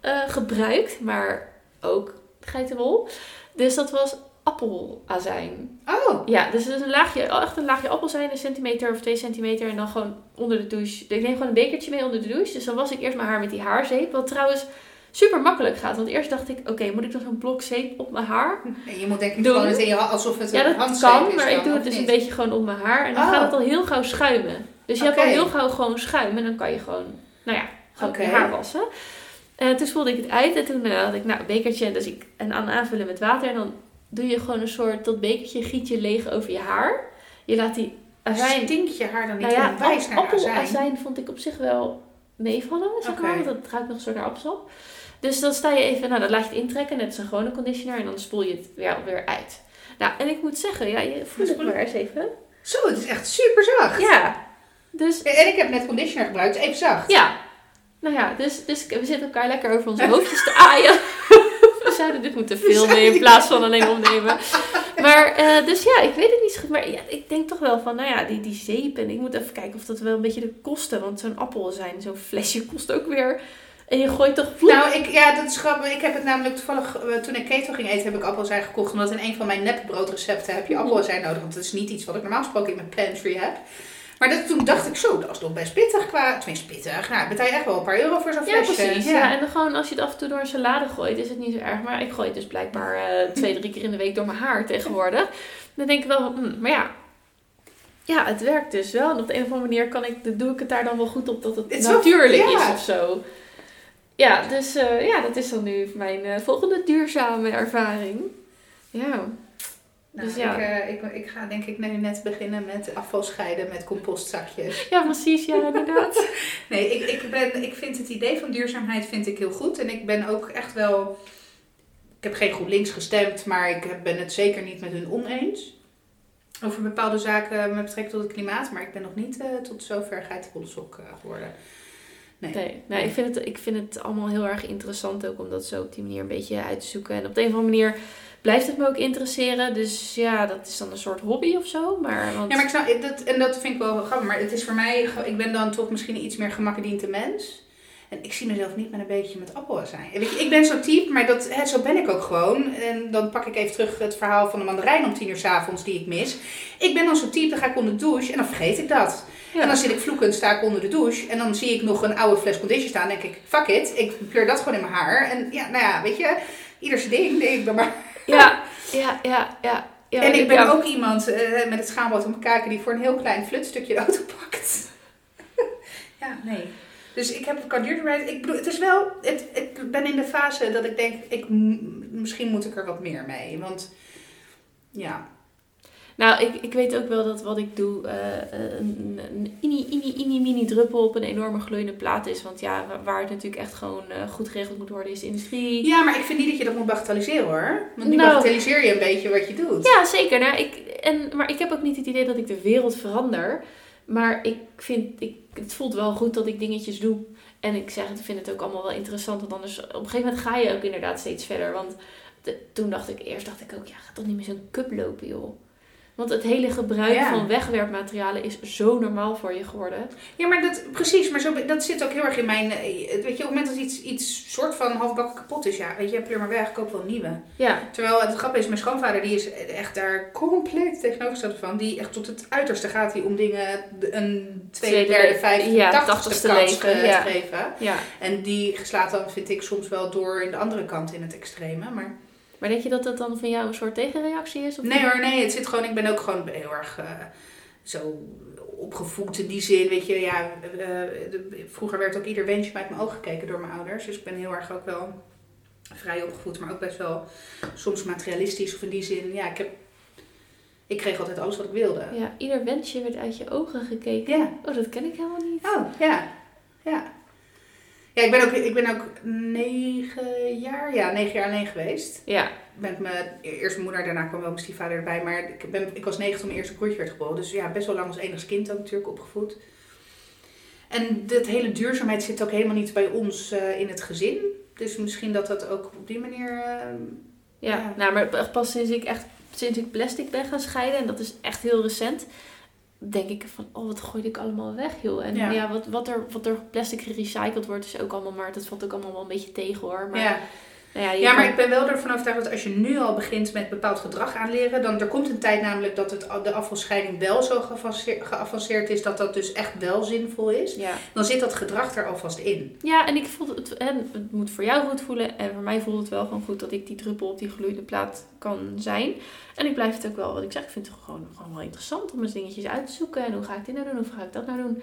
eh, gebruikt. Maar ook geitenwol. Dus dat was appelazijn. Oh, Ja, dus het is een laagje, echt een laagje appelzijn, een centimeter of twee centimeter. En dan gewoon onder de douche. Ik neem gewoon een bekertje mee onder de douche. Dus dan was ik eerst mijn haar met die haarzeep. Wat trouwens super makkelijk gaat. Want eerst dacht ik, oké, moet ik dan zo'n blok zeep op mijn haar? en je moet denk ik Doen. gewoon het in je ha- alsof het Ja, dat kan, is maar ik doe het dus een beetje gewoon op mijn haar. En dan Oh. gaat het al heel gauw schuimen. Dus je hebt Oké. al heel gauw gewoon schuim. En dan kan je gewoon, nou ja, gewoon je haar wassen. En toen spoelde ik het uit. En toen eh, had ik, nou, een bekertje. Dus ik, en aan aanvullen met water. En dan doe je gewoon een soort, dat bekertje giet je leeg over je haar. Je laat die azijn... Stinkt je haar dan niet Nou ja, onwijs naar appelazijn vond ik op zich wel meevallen, zeg Oké. maar. Want dat ruikt nog soort naar appelsap. Dus dan sta je even, nou dan laat je het intrekken. Net als een gewone conditioner. En dan spoel je het weer, weer uit. Nou, en ik moet zeggen, ja, je voelt het maar eens even. Zo, het is echt super zacht. Ja, dus En ik heb net conditioner gebruikt, even zacht. ja. Nou ja, dus, dus we zitten elkaar lekker over onze hoofdjes te aaien. We zouden dit moeten filmen in plaats van alleen opnemen. Maar, eh, dus ja, ik weet het niet zo goed. Maar ja, ik denk toch wel van, nou ja, die, die zeep. En ik moet even kijken of dat wel een beetje de kosten. Want zo'n appel zijn, zo'n flesje kost ook weer. En je gooit toch vloek. Nou, ik, ja, dat is grappig. Ik heb het namelijk toevallig, eh, toen ik keto ging eten, heb ik appelzijn gekocht. Omdat in een van mijn nepbroodrecepten heb je appelzijn nodig. Want dat is niet iets wat ik normaal gesproken in mijn pantry heb. Maar dat, toen dacht ik zo, dat was toch best pittig qua... Tenminste pittig, nou betaal je echt wel een paar euro voor zo'n Ja, flesje. precies. Ja. en dan gewoon als je het af en toe door een salade gooit, is het niet zo erg. Maar ik gooi het dus blijkbaar eh, twee, drie keer in de week door mijn haar tegenwoordig. Dan denk ik wel, hm, maar ja. Ja, het werkt dus wel. En op de een of andere manier kan ik, doe ik het daar dan wel goed op dat het Het is wel- natuurlijk ja. is of zo. Ja, dus eh, ja, dat is dan nu mijn eh, volgende duurzame ervaring. Ja. Nou, Dus ja. ik, eh, ik, ik ga denk ik nu net beginnen met afval scheiden met compostzakjes. ja, precies. Ja, inderdaad. Nee, ik, ik, ben, ik vind het idee van duurzaamheid vind ik heel goed. En ik ben ook echt wel... Ik heb geen GroenLinks gestemd, maar ik ben het zeker niet met hun oneens. Over bepaalde zaken met betrekking tot het klimaat. Maar ik ben nog niet tot zover geitenwolle sok geworden. Nee. Nee, nee ik, vind het, ik vind het allemaal heel erg interessant ook om dat zo op die manier een beetje uit te zoeken. En op de een of andere manier blijft het me ook interesseren. Dus ja, dat is dan een soort hobby of zo. Maar, want, Ja, maar ik snap, dat, en dat vind ik wel grappig. Maar het is voor mij, ik ben dan toch misschien iets meer gemakkediente mens. En ik zie mezelf niet met een beetje met appelazijn. En Weet je, ik ben zo'n type, maar dat, hè, zo ben ik ook gewoon. En dan pak ik even terug het verhaal van de mandarijn om tien uur 's avonds die ik mis. Ik ben dan zo'n type, dan ga ik onder de douche en dan vergeet ik dat. Ja. En dan zit ik vloekend, sta ik onder de douche. En dan zie ik nog een oude fles condition staan. denk ik, fuck it, ik pleur dat gewoon in mijn haar. En ja, nou ja, weet je, ieder zijn ding, denk ik dan maar. ja, ja, ja, ja. ja en ik ben ook iemand eh, met het schaamrood op mijn kaken die voor een heel klein flutstukje de auto pakt. ja, nee. Dus ik heb het duurzaamheid. Ik bedoel, het is wel. Het, ik ben in de fase dat ik denk, ik, misschien moet ik er wat meer mee. Want ja. Nou, ik, ik weet ook wel dat wat ik doe eh, een, een mini, mini, mini, mini druppel op een enorme gloeiende plaat is. Want ja, wa- waar het natuurlijk echt gewoon eh, goed geregeld moet worden is de industrie. ja, maar ik vind niet dat je dat moet bagatelliseren hoor. Want nu Nou. bagatelliseer je een beetje wat je doet. Ja, zeker. Nou, ik, en, maar ik heb ook niet het idee dat ik de wereld verander. Maar ik vind, ik, het voelt wel goed dat ik dingetjes doe. En ik zeg, ik vind het ook allemaal wel interessant. Want anders, op een gegeven moment ga je ook inderdaad steeds verder. Want de- toen dacht ik, eerst dacht ik ook, ja, ga toch niet met zo'n cup lopen, joh. Want het hele gebruik Ja. van wegwerpmaterialen is zo normaal voor je geworden. Ja, maar dat, precies, maar zo, dat zit ook heel erg in mijn. eh, Weet je, op het moment dat iets, iets soort van halfbakken kapot is, ja, weet je, pleur maar weg, koop wel een nieuwe. Ja, Terwijl het grappige is, mijn schoonvader die is echt daar compleet tegenovergesteld van. Die echt tot het uiterste gaat hij om dingen een tweede, derde, vijfde, ja, tachtigste kans leven, ge- ja. te geven. ja. En die slaat dan, vind ik, soms wel door in de andere kant in het extreme. Maar Maar denk je dat dat dan van jou een soort tegenreactie is? Of nee hoor, nee, het zit gewoon, ik ben ook gewoon heel erg eh, zo opgevoed in die zin. Weet je, ja, eh, de- vroeger werd ook ieder wensje uit mijn ogen gekeken door mijn ouders. Dus ik ben heel erg ook wel vrij opgevoed, maar ook best wel soms materialistisch. Of in die zin, ja, ik heb... Ik kreeg altijd alles wat ik wilde. Ja, ieder wensje werd uit je ogen gekeken. Ja. Oh, dat ken ik helemaal niet. Oh, ja. Ja. Ja, ik ben ook, ik ben ook negen jaar, ja, negen jaar alleen geweest. Ja, Met mijn eerste moeder, daarna kwam wel mijn stiefvader erbij. Maar ik, ben, ik was negen toen mijn eerste broertje werd geboren. Dus ja, best wel lang als enigst kind ook natuurlijk opgevoed. En dat hele duurzaamheid zit ook helemaal niet bij ons eh, in het gezin. Dus misschien dat dat ook op die manier... eh, Ja, Ja. nou, maar pas sinds ik echt sinds ik plastic ben gaan scheiden, en dat is echt heel recent, denk ik van, oh, wat gooide ik allemaal weg, joh. En Ja. ja, wat, wat, er, wat er plastic gerecycled wordt, is ook allemaal maar, dat valt ook allemaal wel een beetje tegen, hoor. Maar, ja. Nou ja, maar ik ben wel ervan overtuigd dat als je nu al begint met bepaald gedrag aanleren, dan er komt een tijd namelijk dat het, de afvalscheiding wel zo geavanceerd, geavanceerd is dat dat dus echt wel zinvol is. ja. Dan zit dat gedrag er alvast in. ja, en ik voel het, en het moet voor jou goed voelen, en voor mij voelt het wel gewoon goed dat ik die druppel op die gloeiende plaat kan zijn. En ik blijf het ook wel, wat ik zeg, ik vind het gewoon, gewoon wel interessant om eens dingetjes uit te zoeken. En hoe ga ik dit nou doen, hoe ga ik dat nou doen?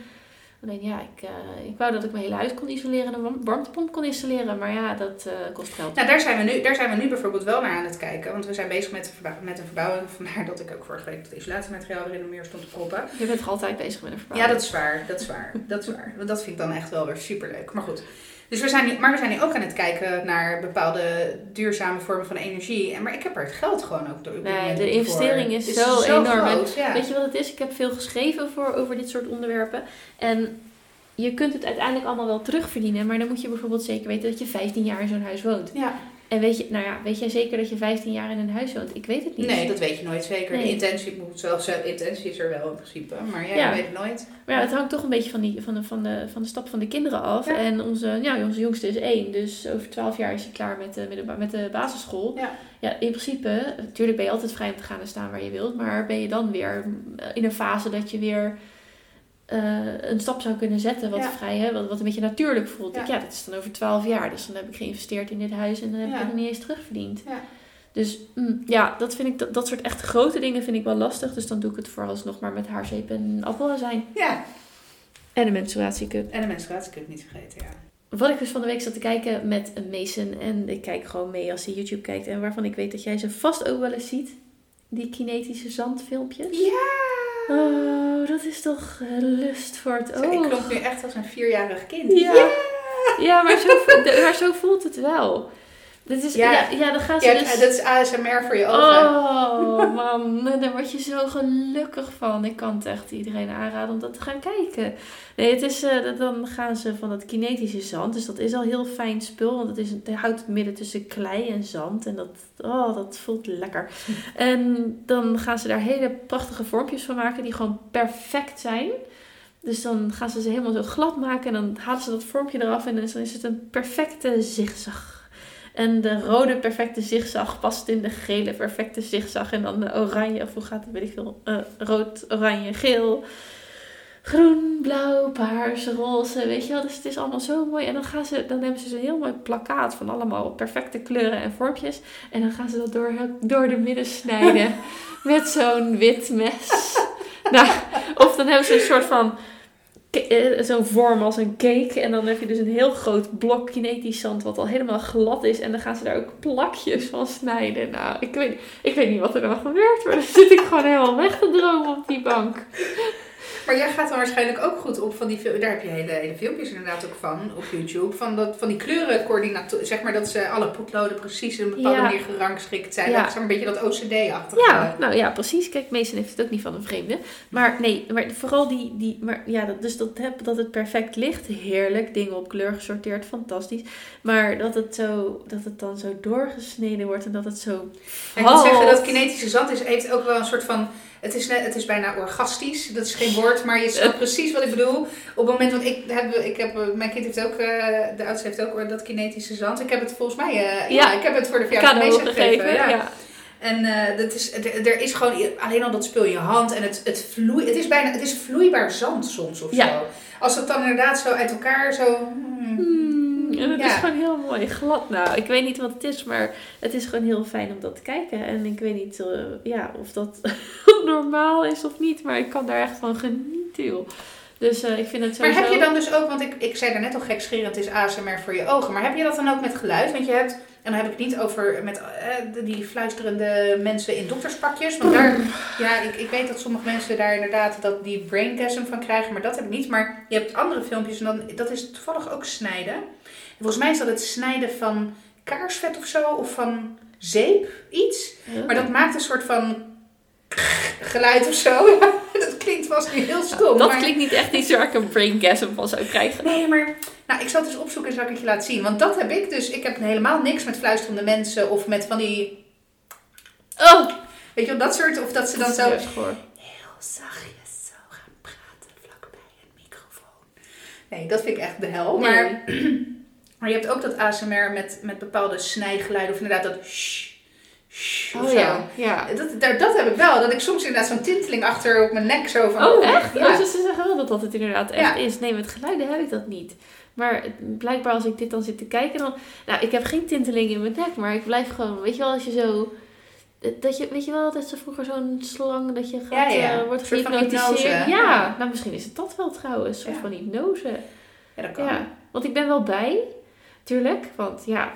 Alleen ja, ik, eh, ik wou dat ik mijn hele huis kon isoleren en een warm- warmtepomp kon installeren. Maar ja, dat eh, kost geld. Nou, daar zijn, we nu, daar zijn we nu bijvoorbeeld wel naar aan het kijken. Want we zijn bezig met, met een verbouwing. Vandaar dat ik ook vorige week het isolatiemateriaal erin en meer stond te proppen. Je bent toch altijd bezig met een Ja, verbouwing? dat is waar. Dat is waar. Dat is waar. Want dat vind ik dan echt wel weer superleuk. Maar goed. Dus we zijn nu, maar we zijn nu ook aan het kijken naar bepaalde duurzame vormen van energie. En, maar ik heb er het geld gewoon ook door. Nee, de investering is zo enorm. groot, ja. Weet je wat het is? Ik heb veel geschreven voor, over dit soort onderwerpen. En je kunt het uiteindelijk allemaal wel terugverdienen. Maar dan moet je bijvoorbeeld zeker weten dat je 15 jaar in zo'n huis woont. ja. En weet je, nou ja, weet jij zeker dat je 15 jaar in een huis woont? Ik weet het niet. Nee, dat weet je nooit zeker. De intentie moet zelfs de intentie is er wel in principe. Maar ja, Ja. je weet het nooit. Maar ja, het hangt toch een beetje van, die, van, de, van, de, van de stap van de kinderen af. Ja. En onze, ja, onze jongste is één. Dus over 12 jaar is hij klaar met de, met de, met de basisschool. Ja. Ja, in principe, natuurlijk ben je altijd vrij om te gaan en staan waar je wilt. Maar ben je dan weer in een fase dat je weer eh, een stap zou kunnen zetten wat Ja. vrij, hè, wat, wat een beetje natuurlijk voelt. Ja. Ja. ja, dat is dan over twaalf jaar. Dus dan heb ik geïnvesteerd in dit huis en dan heb ik het nog niet eens terugverdiend. Ja. Dus mm, ja, dat vind ik, dat, dat soort echt grote dingen vind ik wel lastig. Dus dan doe ik het vooralsnog maar met haarzeep en appelazijn. Ja, En een menstruatiecup. en de menstruatiecup niet vergeten, ja. Wat ik dus van de week zat te kijken met een Mason. En ik kijk gewoon mee als hij YouTube kijkt. En waarvan ik weet dat jij ze vast ook wel eens ziet. Die kinetische zandfilmpjes. Ja! Oh, dat is toch eh, lust voor het Zo, ik oog. klonk nu echt als een vierjarig kind. Ja. Ja, maar zo, maar zo voelt het wel. Dit is, Ja. ja. Ja, dan gaan ze Ja, dus... dat is ASMR voor je ogen. Oh man, daar word je zo gelukkig van. Ik kan het echt iedereen aanraden om dat te gaan kijken. Nee, het is, dat- dan gaan ze van dat kinetische zand. Dus dat is al heel fijn spul. Want het, is, het houdt het midden tussen klei en zand. En dat, oh, dat voelt lekker. En dan gaan ze daar hele prachtige vormpjes van maken die gewoon perfect zijn. Dus dan gaan ze ze helemaal zo glad maken. En dan halen ze dat vormpje eraf. En dan is dan is het een perfecte zigzag. En de rode perfecte zigzag past in de gele perfecte zigzag. En dan de oranje, of hoe gaat het, weet ik veel. eh, rood, oranje, geel. Groen, blauw, paars, roze, weet je wel. Dus het is allemaal zo mooi. En dan, gaan ze, dan hebben ze zo'n heel mooi plakkaat van allemaal perfecte kleuren en vormpjes. En dan gaan ze dat door, door de midden snijden. met zo'n wit mes. nou, of dan hebben ze een soort van zo'n vorm als een cake. En dan heb je dus een heel groot blok kinetisch zand wat al helemaal glad is. En dan gaan ze daar ook plakjes van snijden. Nou, ik weet, ik weet niet wat er dan gebeurt. Maar dan zit ik gewoon helemaal weg te dromen op die bank. Maar jij gaat dan waarschijnlijk ook goed op van die fil- Daar heb je hele, hele filmpjes inderdaad ook van op YouTube. Van, dat, van die kleurencoördinatoren. Zeg maar dat ze alle potloden precies in een bepaalde Ja. manier gerangschikt zijn. Ja. Dat is een beetje dat OCD-achtige. Ja, nou ja, precies. Kijk, Mason heeft het ook niet van een vreemde. Maar nee, maar vooral die, die maar ja, dat, dus dat, heb, dat het perfect ligt, heerlijk. Dingen op kleur gesorteerd, fantastisch. Maar dat het, zo, dat het dan zo doorgesneden wordt en dat het zo Ik moet zeggen dat kinetische zand is, heeft ook wel een soort van. Het is, net, het is bijna orgastisch. Dat is geen woord, maar je snapt precies wat ik bedoel. Op het moment, want ik heb, ik heb, mijn kind heeft ook, eh, de oudste heeft ook dat kinetische zand. Ik heb het volgens mij, eh, ja. Ja. ik heb het voor de verjaardag meegegeven. gegeven. Ja. Ja. En eh, dat is, er er is gewoon alleen al dat spul in je hand en het, het, vloei, het is bijna, het is vloeibaar zand soms of Ja. zo. Als het dan inderdaad zo uit elkaar zo. hmm. Hmm, en het Ja. is gewoon heel mooi glad. Nou, ik weet niet wat het is, maar het is gewoon heel fijn om dat te kijken. En ik weet niet eh, ja, of dat normaal is of niet, maar ik kan daar echt van genieten, joh. Dus eh, ik vind het Maar sowieso... heb je dan dus ook, want ik, ik zei daarnet al gekscherend, het is ASMR voor je ogen. Maar heb je dat dan ook met geluid? Want je hebt, en dan heb ik het niet over met eh, die fluisterende mensen in dokterspakjes. Want daar, ja, ik, ik weet dat sommige mensen daar inderdaad dat die braingasm van krijgen, maar dat heb ik niet. Maar je hebt andere filmpjes en dan, dat is toevallig ook snijden. En volgens mij is dat het snijden van kaarsvet of zo, of van zeep, iets. Ja. Maar dat maakt een soort van geluid of zo. dat klinkt vast niet heel stom. dat maar... klinkt niet echt iets waar ik een braingasm van zou krijgen. Nee, maar nou, ik zal het eens opzoeken en zal ik het je laten zien. Want dat heb ik dus. Ik heb helemaal niks met fluisterende mensen of met van die. Oh, Weet je wel, dat soort. Of dat ze dan zo heel zachtjes zo gaan praten vlakbij een microfoon. Nee, dat vind ik echt de hel. Maar, maar je hebt ook dat ASMR met, met bepaalde snijgeluiden. Of inderdaad dat shh, shh of Oh ja, ja. Dat, daar, dat heb ik wel. Dat ik soms inderdaad zo'n tinteling achter op mijn nek zo van. Oh, echt? Ja. Oh, ze zeggen wel dat dat het inderdaad echt Ja. is. Nee, met geluiden heb ik dat niet. Maar blijkbaar als ik dit dan zit te kijken, dan... Nou, ik heb geen tinteling in mijn nek, maar ik blijf gewoon... Weet je wel, als je zo... Dat je, weet je wel, dat ze vroeger zo'n slang dat je gaat, Ja, ja. eh, wordt gehypnotiseerd. Ja, nou misschien is het dat wel trouwens. Een soort van hypnose. Ja, dat kan. Want ik ben wel bij. Tuurlijk, want ja.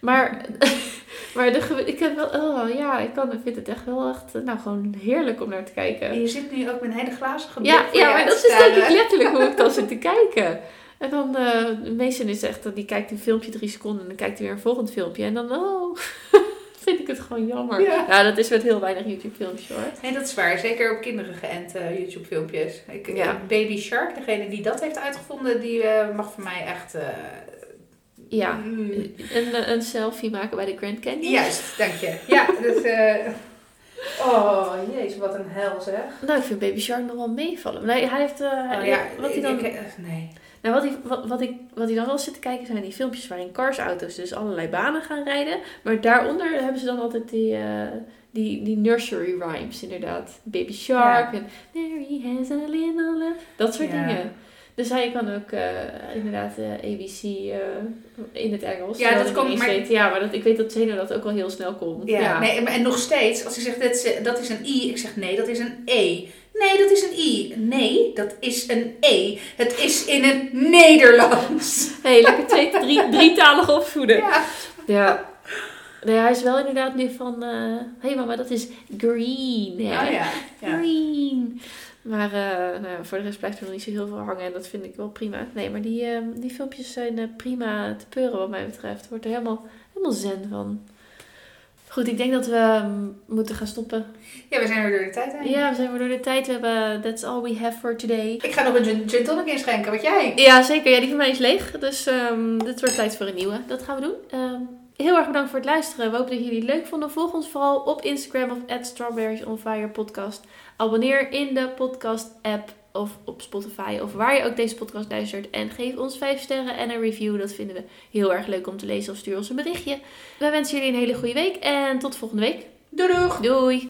Maar, maar de, ik heb wel... Oh ja, ik kan, vind het echt wel echt... Nou, gewoon heerlijk om naar te kijken. En je zit nu ook met een hele glazige blik Ja, ja maar dat is denk ik letterlijk hoe ik dan zit te kijken. En dan, eh Mason is echt, dat die kijkt een filmpje drie seconden en dan kijkt hij weer een volgend filmpje. En dan, oh, vind ik het gewoon jammer. Ja. Ja, dat is met heel weinig YouTube filmpjes hoor. Nee, dat is waar. Zeker op kinderen geënt eh, YouTube filmpjes. Ik, Ja. eh, Baby Shark, degene die dat heeft uitgevonden, die mag voor mij echt... eh, Ja, mm, een, een selfie maken bij de Grand Canyon. juist, dank je. Ja, dus... eh, oh, jezus, wat een hel zeg. Nou, ik vind Baby Shark nog wel meevallen. Nee, hij heeft, eh, Oh, ja, wat hij dan... ik- eh, nee. Nou, wat, hij, wat, wat, ik, wat hij dan wel zit te kijken zijn die filmpjes waarin carsauto's dus allerlei banen gaan rijden. Maar daaronder hebben ze dan altijd die, eh, die, die nursery rhymes inderdaad. Baby Shark en Mary has a little love. Dat soort Ja. dingen. Dus hij kan ook eh, inderdaad eh, ABC eh, in het Engels. Ja, dat komt, maar- weet. Ja, maar dat, ik weet dat Zeno dat ook wel heel snel kon. Ja, Nee, maar- en nog steeds, als hij zegt dat is, dat is een I, ik zeg nee, dat is een E. Nee, dat is een I. Nee, dat is een E. Het is in het Nederlands. hey, lekker twee, drie, drietalig opvoeden. Ja. Ja. Nee, hij is wel inderdaad nu van... Hé hey mama, dat is green. hè? Oh ja. ja. Green. Maar eh, nou voor de rest blijft er nog niet zo heel veel hangen. En dat vind ik wel prima. Nee, maar die, ehm, die filmpjes zijn eh, prima te peuren wat mij betreft. Wordt er helemaal, helemaal zen van. Goed, ik denk dat we ehm, moeten gaan stoppen. Ja, we zijn er door de tijd heen. Ja, we zijn weer door de tijd. We hebben That's all we have for today. Ik ga nog een gin, gin tonic inschenken, wat jij? Ja, zeker. Ja, die van mij is leeg. Dus ehm dit wordt tijd voor een nieuwe. Dat gaan we doen. Heel erg bedankt voor het luisteren. We hopen dat jullie het leuk vonden. Volg ons vooral op Instagram of at Strawberries on Fire podcast. Abonneer in de podcast app of op Spotify of waar je ook deze podcast luistert. En geef ons 5 sterren en een review. Dat vinden we heel erg leuk om te lezen of stuur ons een berichtje. Wij wensen jullie een hele goede week en tot volgende week. Doei doeg! Doei!